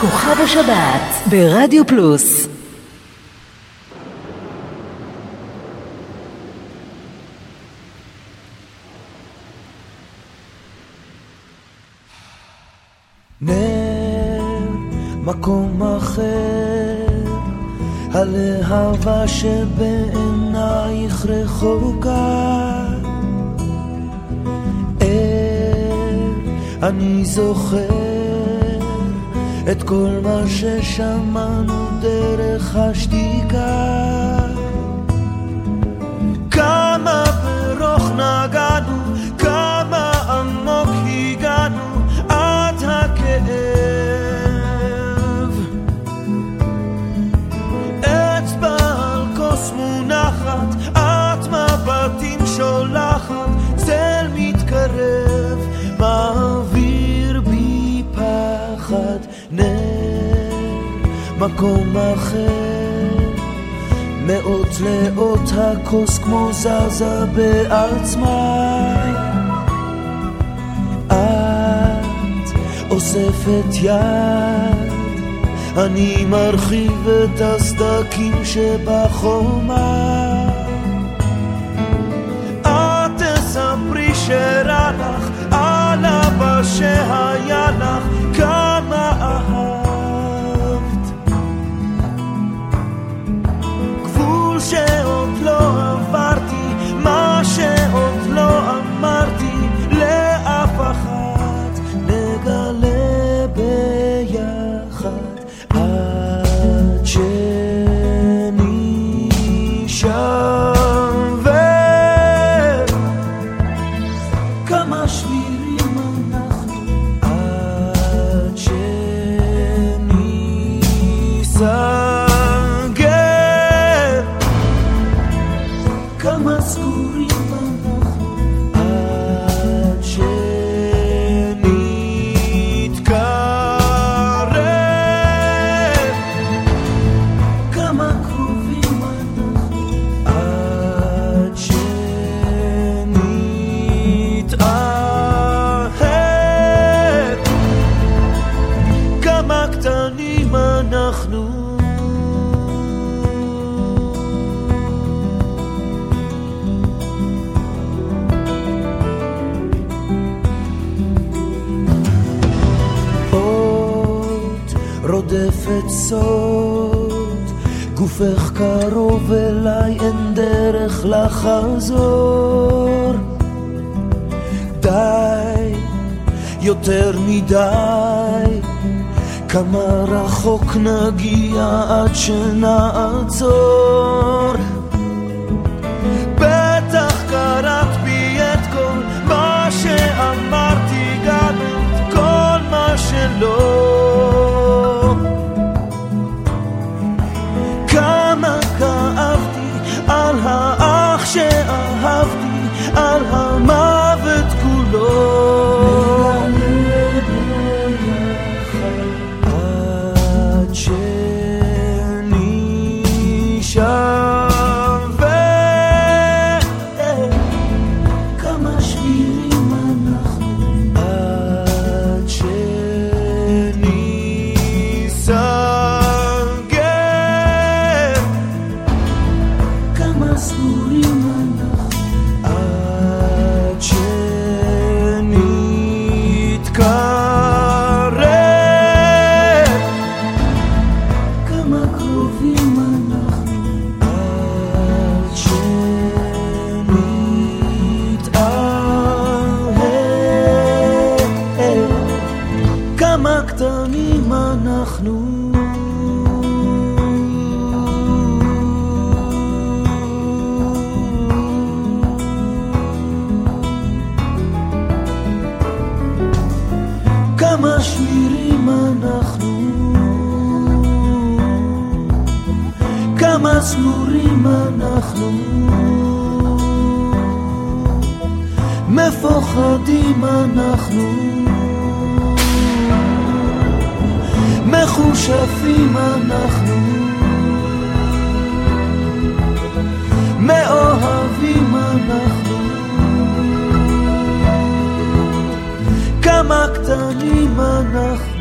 כוכב השבת ברדיו פלוס מקום אחר, הלהבה שבעינייך רחוקה. ער, אני זוכר את כל מה ששמענו דרך השתיקה. כמה ברוך נגענו, כמה עמוק הגענו. הכאב. אצבע על כוס מונחת, את מבטים שולחת, צל מתקרב, מעביר מקום אחר. מאות לאות הכוס כמו זזה בעצמה. אוספת יד, אני מרחיב את הסדקים שבחומה. את תספרי שרע לך על אבא שהיה לך לא עברתי, מה שעוד לא אמרתי אליי, אין דרך לחזור. די, יותר מדי, כמה רחוק נגיע עד שנעצור. בטח קראת בי את כל מה שאמרתי, גם את כל מה שלא. שאהבתי, על המוות מפוחדים אנחנו. מחושפים אנחנו. מאוהבים אנחנו. כמה קטנים אנחנו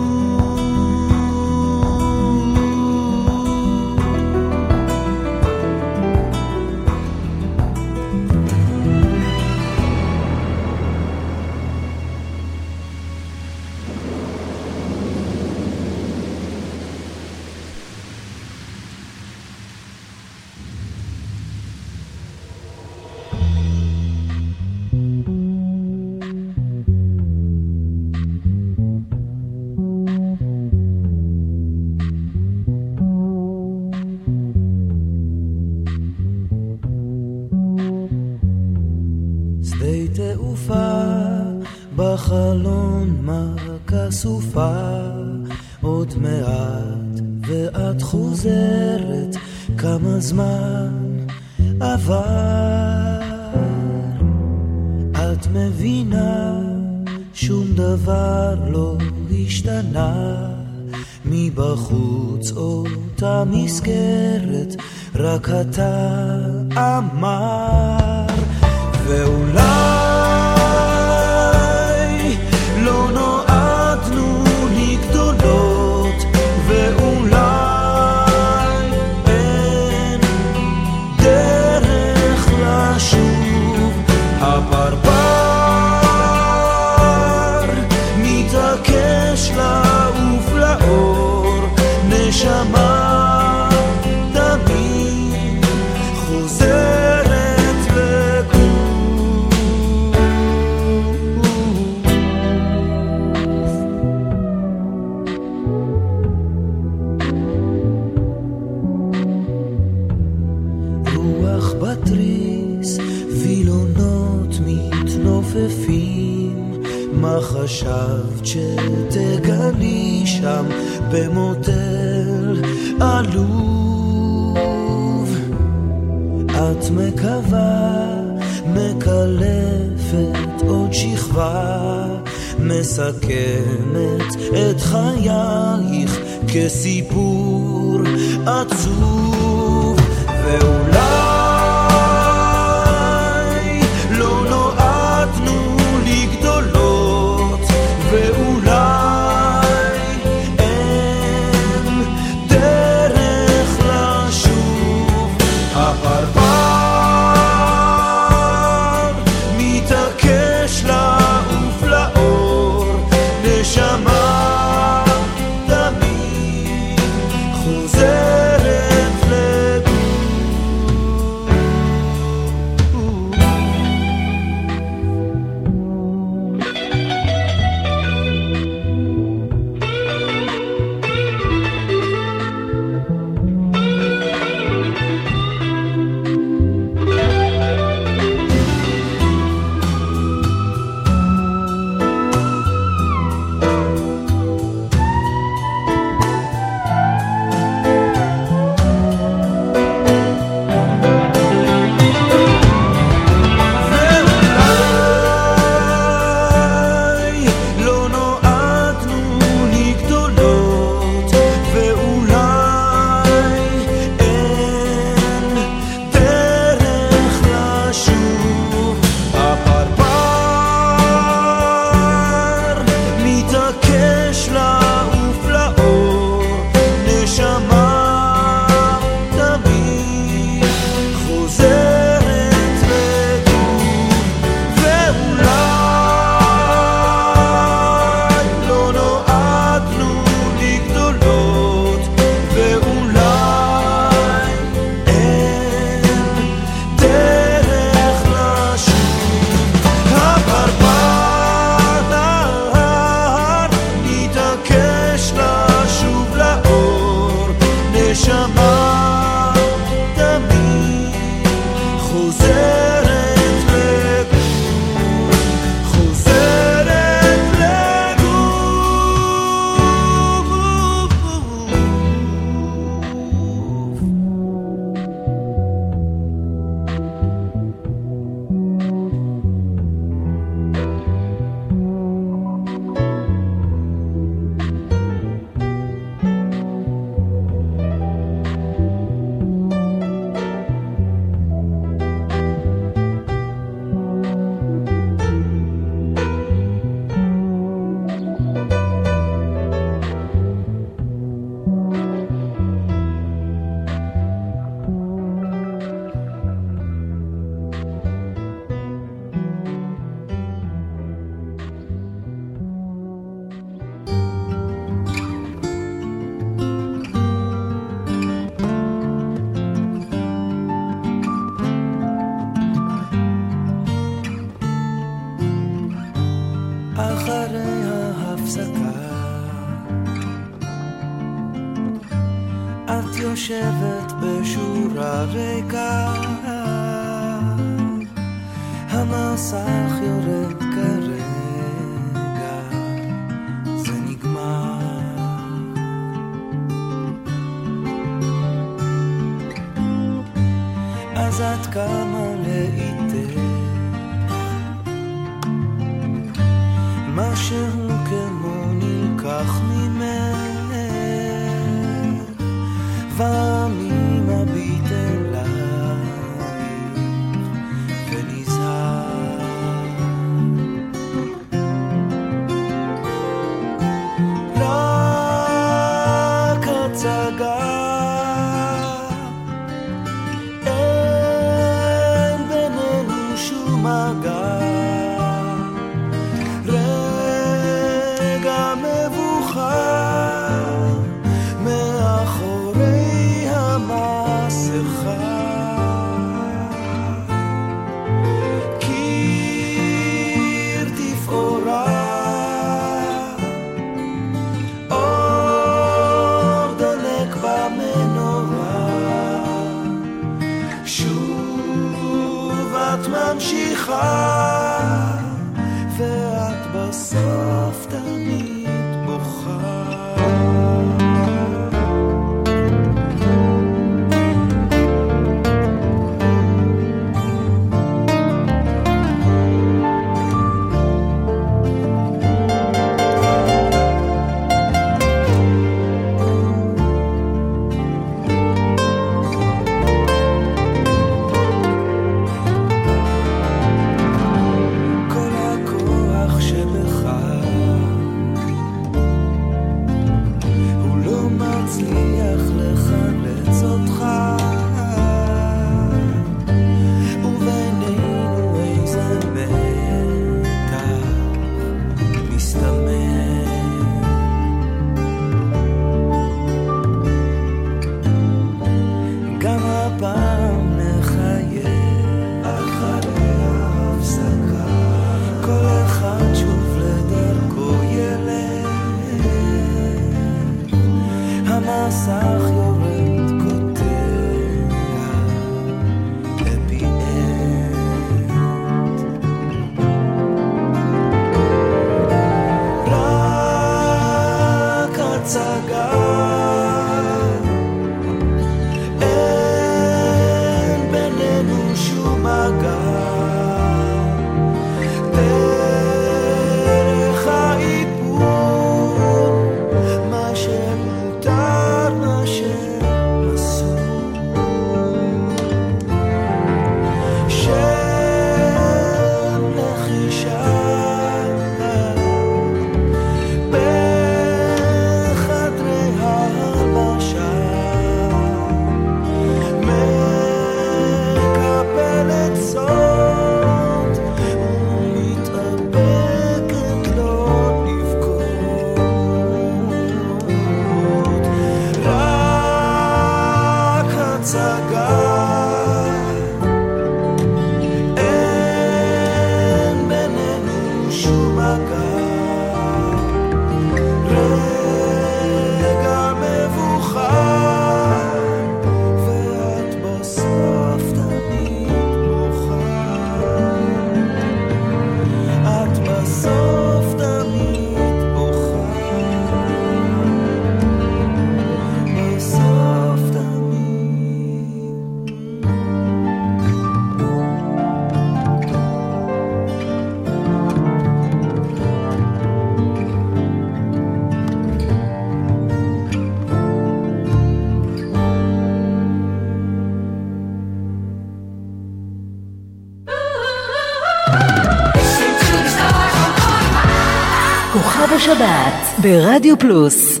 ברדיו פלוס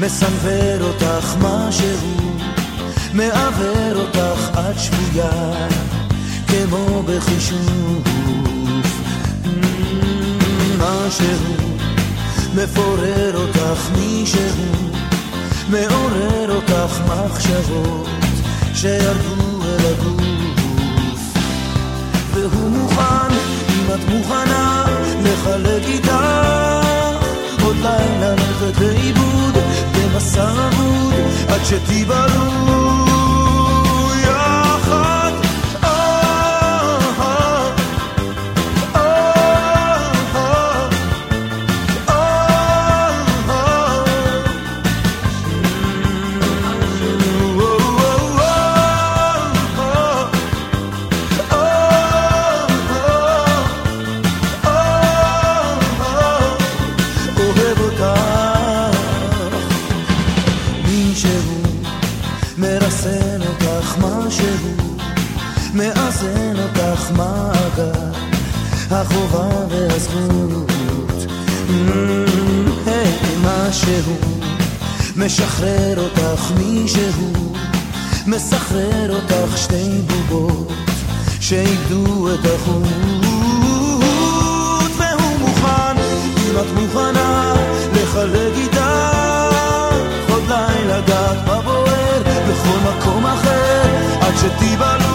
מסנוור אותך משהו, מעוור אותך עד שבויה, כמו בחישוב. משהו מפורר אותך מישהו, מעורר אותך מחשבות שירדו אל הגוף. והוא מוכן, אם את מוכנה, לחלק איתה עוד לילה ללכת לאיבוד במסע עמוד, עד שתיבלו משחרר אותך מישהו מסחרר אותך שתי בובות שאיבדו את החוט והוא מוכן אם את מוכנה לחלק איתה עוד לילה גת בבוער בכל מקום אחר עד שתיבלו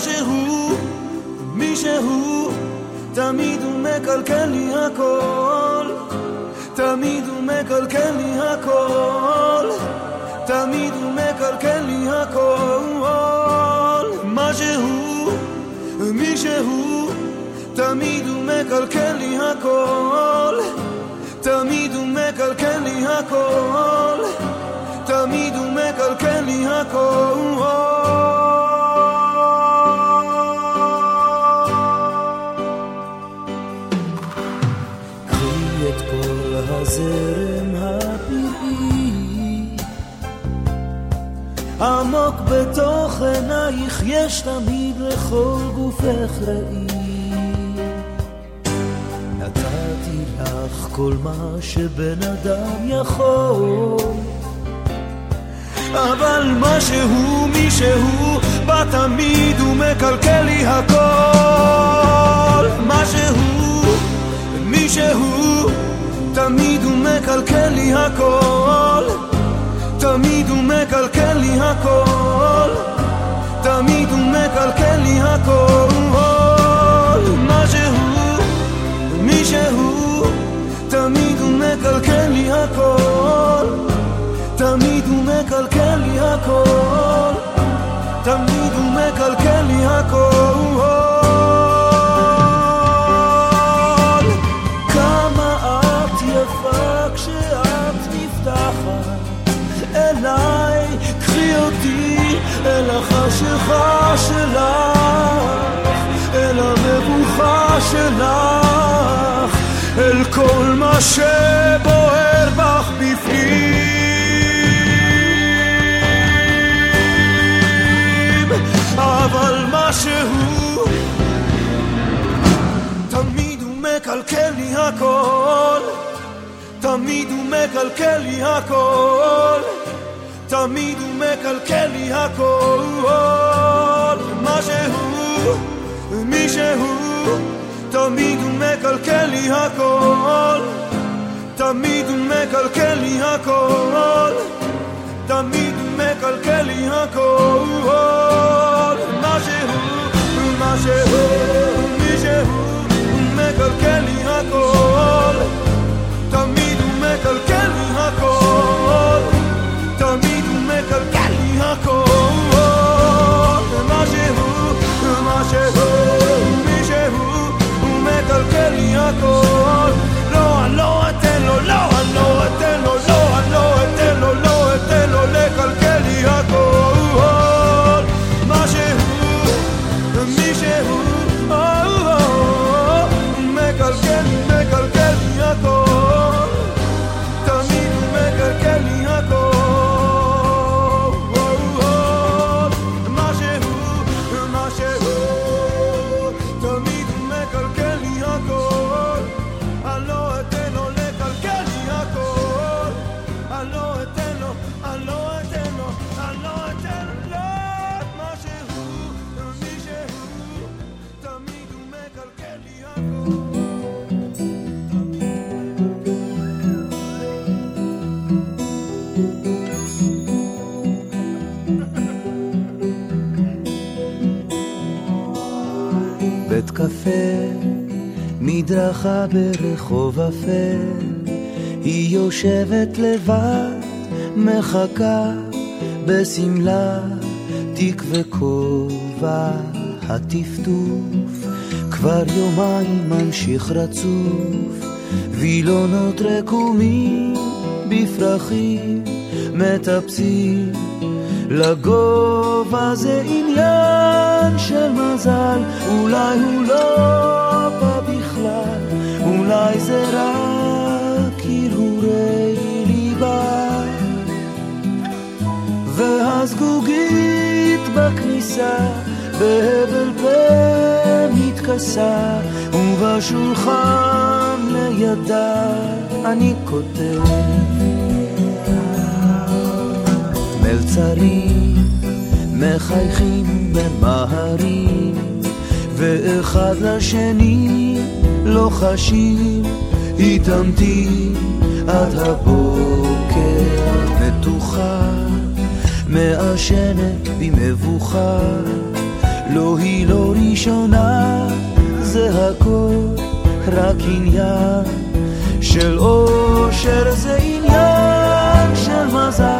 הכל. משהו, מישהו, תמיד הוא מקלקל לי הכל. תמיד הוא מקלקל לי הכל. תמיד הוא מקלקל לי הכל מה שהוא, מי שהוא תמיד הוא מקלקל לי הכל תמיד הוא מקלקל לי הכל תמיד הוא מקלקל לי הכל בתוך עינייך יש תמיד לכל גופך ראי. נתתי לך כל מה שבן אדם יכול. אבל משהו, מישהו, בא תמיד ומקלקל לי הכל. משהו, מישהו, תמיד הוא מקלקל לי הכל. תמיד הוא מקלקל לי הכל. תמיד הוא מקלקל לי הכל. מה שהוא, מי שהוא תמיד הוא מקלקל לי הכל. תמיד הוא מקלקל לי הכל. תמיד הוא מקלקל לי הכל אותי אל החשיכה שלך, אל המבוכה שלך, אל כל מה שבוער בך בפנים. אבל משהו תמיד הוא מקלקל לי הכל תמיד הוא מקלקל לי הכל תמיד הוא מקלקל לי הכל. מה שהוא, מי שהוא תמיד הוא מקלקל לי הכל. תמיד מקלקל לי הכל, תמיד מקלקל לי הכל, מה שהוא, מה שהוא, מי שהוא, מקלקל לי הכל, תמיד הוא מקלקל לי הכל, תמיד הוא מקלקל לי הכל, מה שהוא, מה שהוא, מי שהוא, הוא מקלקל לי הכל, לא, אני לא אתן לו, לא, אני לא אתן בית קפה, מדרכה ברחוב אפל, היא יושבת לבד, מחכה בשמלה, תיק וכובע, הטפטוף, כבר יומיים ממשיך רצוף, וילונות רקומים בפרחים מטפסים לגובה זה עניין של מזל, אולי הוא לא בא בכלל, אולי זה רק הרהורי ליבה. והזגוגית בכניסה, בהבל פה מתכסה, ובשולחן לידה אני כותב. מלצרים מחייכים במהרים ואחד לשני לוחשים התעמתי עד הבוקר. מתוחה מעשנת במבוכה לא היא לא ראשונה זה הכל רק עניין של אושר זה עניין של מזל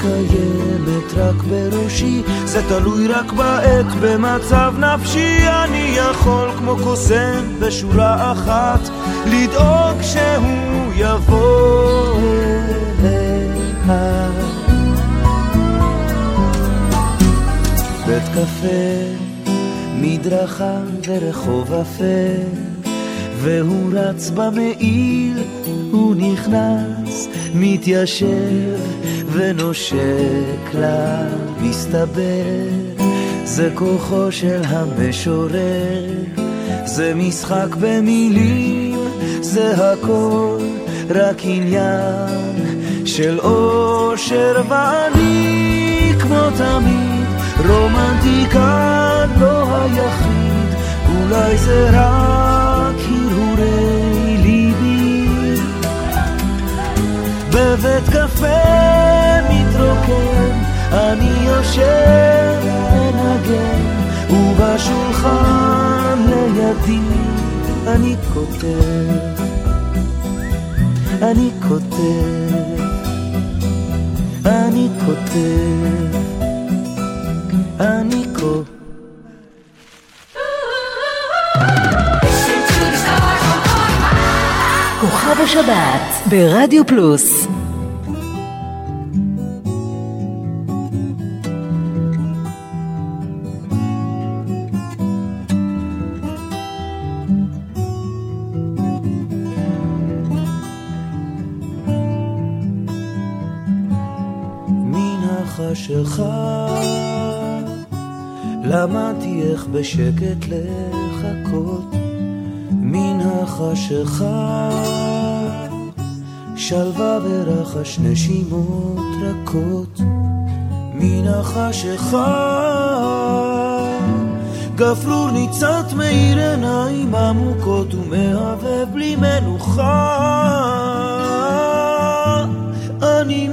קיימת רק בראשי, זה תלוי רק בעת, במצב נפשי. אני יכול כמו קוסם בשורה אחת, לדאוג שהוא יבוא אליה. בית קפה, מדרכה ורחוב אפל, והוא רץ במעיל, הוא נכנס, מתיישב ונושק לה, מסתבר, זה כוחו של המשורר, זה משחק במילים, זה הכל רק עניין של אושר ואני כמו תמיד, רומנטיקה לא היחיד, אולי זה רק הרהורי ליבי. בבית קפה מתרוקן, אני יושב מנגן, ובשולחן לידי אני כותב, אני כותב, אני כותב, אני כותב. כוכב השבת ברדיו פלוס החשיכה למדתי איך בשקט לחכות מן החשיכה שלווה ורחש נשימות רכות מן החשיכה גפרור ניצת מאיר עיניים עמוקות ומהבהב בלי מנוחה. אני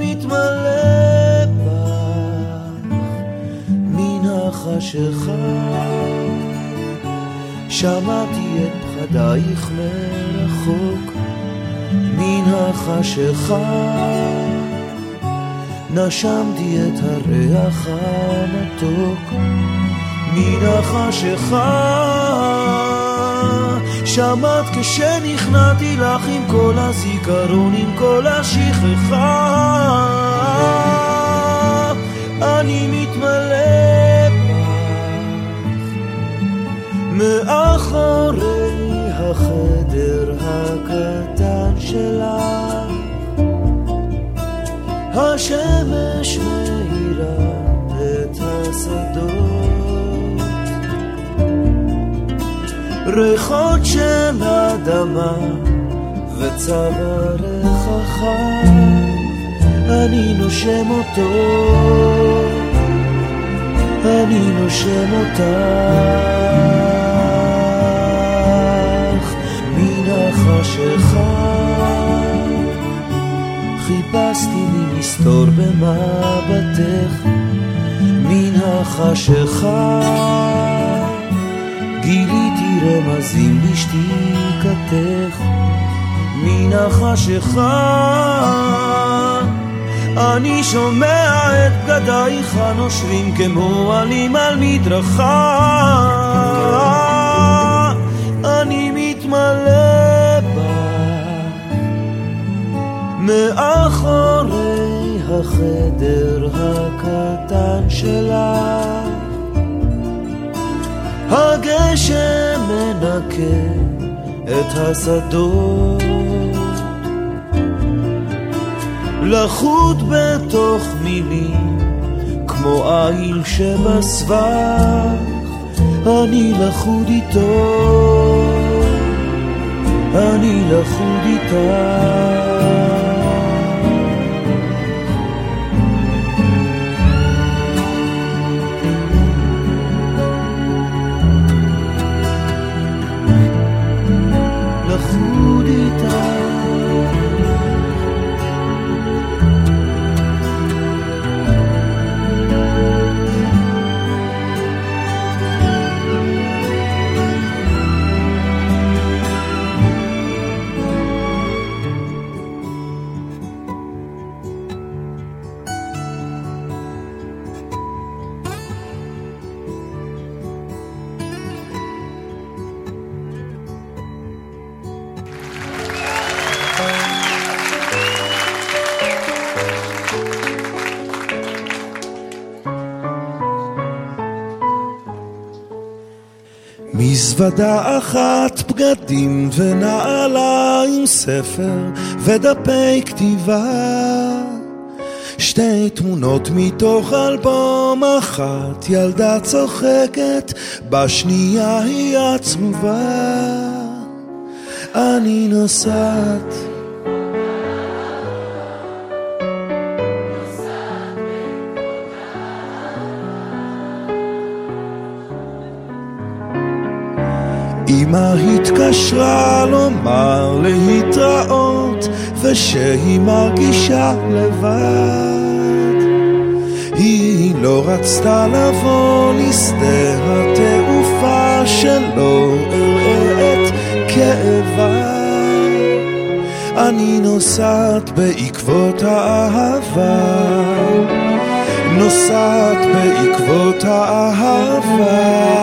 החשיכה שמעתי את פחדייך מרחוק מן החשיכה. נשמתי את הריח המתוק מן החשיכה. שמעת כשנכנעתי לך עם כל הזיכרון, עם כל השכחה. אני מתמלא מאחורי החדר הקטן שלך השמש מאירה את השדות. ריחות של אדמה וצווארך החם, אני נושם אותו, אני נושם אותך מן החשיכה. חיפשתי לי מסתור במבטך מן החשיכה. גיליתי רמזים בשתיקתך מן החשיכה אני שומע את בגדייך הנושרים כמו עלים על מדרכה אני מתמלא מאחורי החדר הקטן שלך. הגשם מנקה את השדות. לחוט בתוך מילים כמו עיל שבסבך. אני לחוד איתו אני לחוד איתך מזוודה אחת, בגדים ונעליים, ספר ודפי כתיבה. שתי תמונות מתוך אלבום אחת, ילדה צוחקת, בשנייה היא עצובה. אני נוסעת אמא התקשרה לומר להתראות ושהיא מרגישה לבד. היא לא רצתה לבוא לשדה התעופה שלא אראה את כאבה. אני נוסעת בעקבות האהבה. נוסעת בעקבות האהבה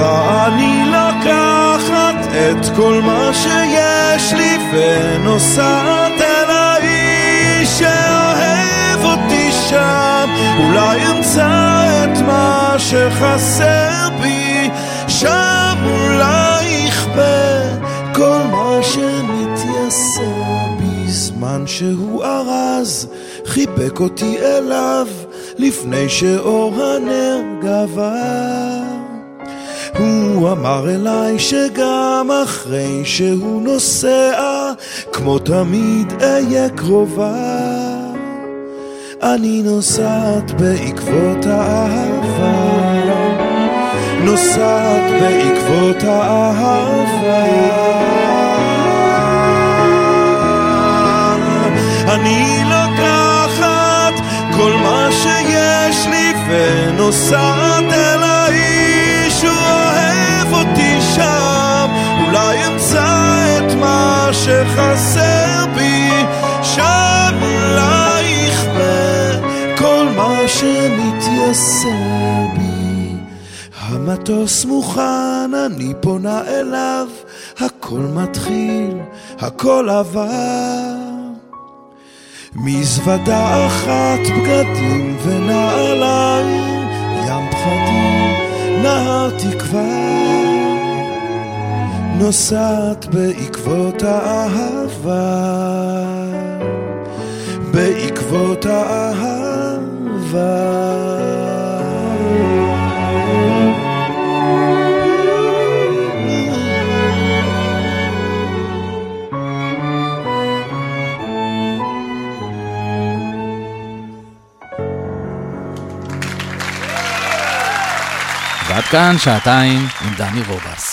ואני לקחת את כל מה שיש לי ונוסעת אל האיש שאוהב אותי שם אולי אמצא את מה שחסר בי שם אולי יכפה כל מה שמתייסר בזמן שהוא ארז, חיבק אותי אליו, לפני שאור הנר גבר. הוא אמר אליי שגם אחרי שהוא נוסע, כמו תמיד אהיה קרובה. אני נוסעת בעקבות האהבה, נוסעת בעקבות האהבה. אני לוקחת כל מה שיש לי ונוסעת אל שחסר בי שם אולי יכבה כל מה שמתייסר בי המטוס מוכן, אני פונה אליו, הכל מתחיל, הכל עבר. מזוודה אחת, בגדים ונעליים, ים פחדים, נהר תקווה, נוסעת בעקבות האהבה, בעקבות האהבה. ועד כאן שעתיים עם דני רובס.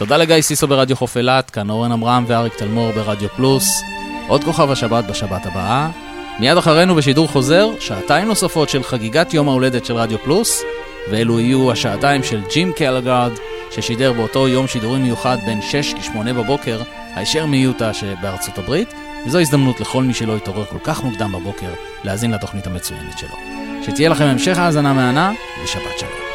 תודה לגיא סיסו ברדיו חוף אילת, כאן אורן עמרם ואריק תלמור ברדיו פלוס. עוד כוכב השבת בשבת הבאה. מיד אחרינו בשידור חוזר, שעתיים נוספות של חגיגת יום ההולדת של רדיו פלוס, ואלו יהיו השעתיים של ג'ים קלגרד, ששידר באותו יום שידורים מיוחד בין 6 ל-8 בבוקר, הישר מיוטה שבארצות הברית, וזו הזדמנות לכל מי שלא התעורר כל כך מוקדם בבוקר להאזין לתוכנית המצוינת שלו. שתהיה לכם המשך האזנה מהנה, ושבת שלום.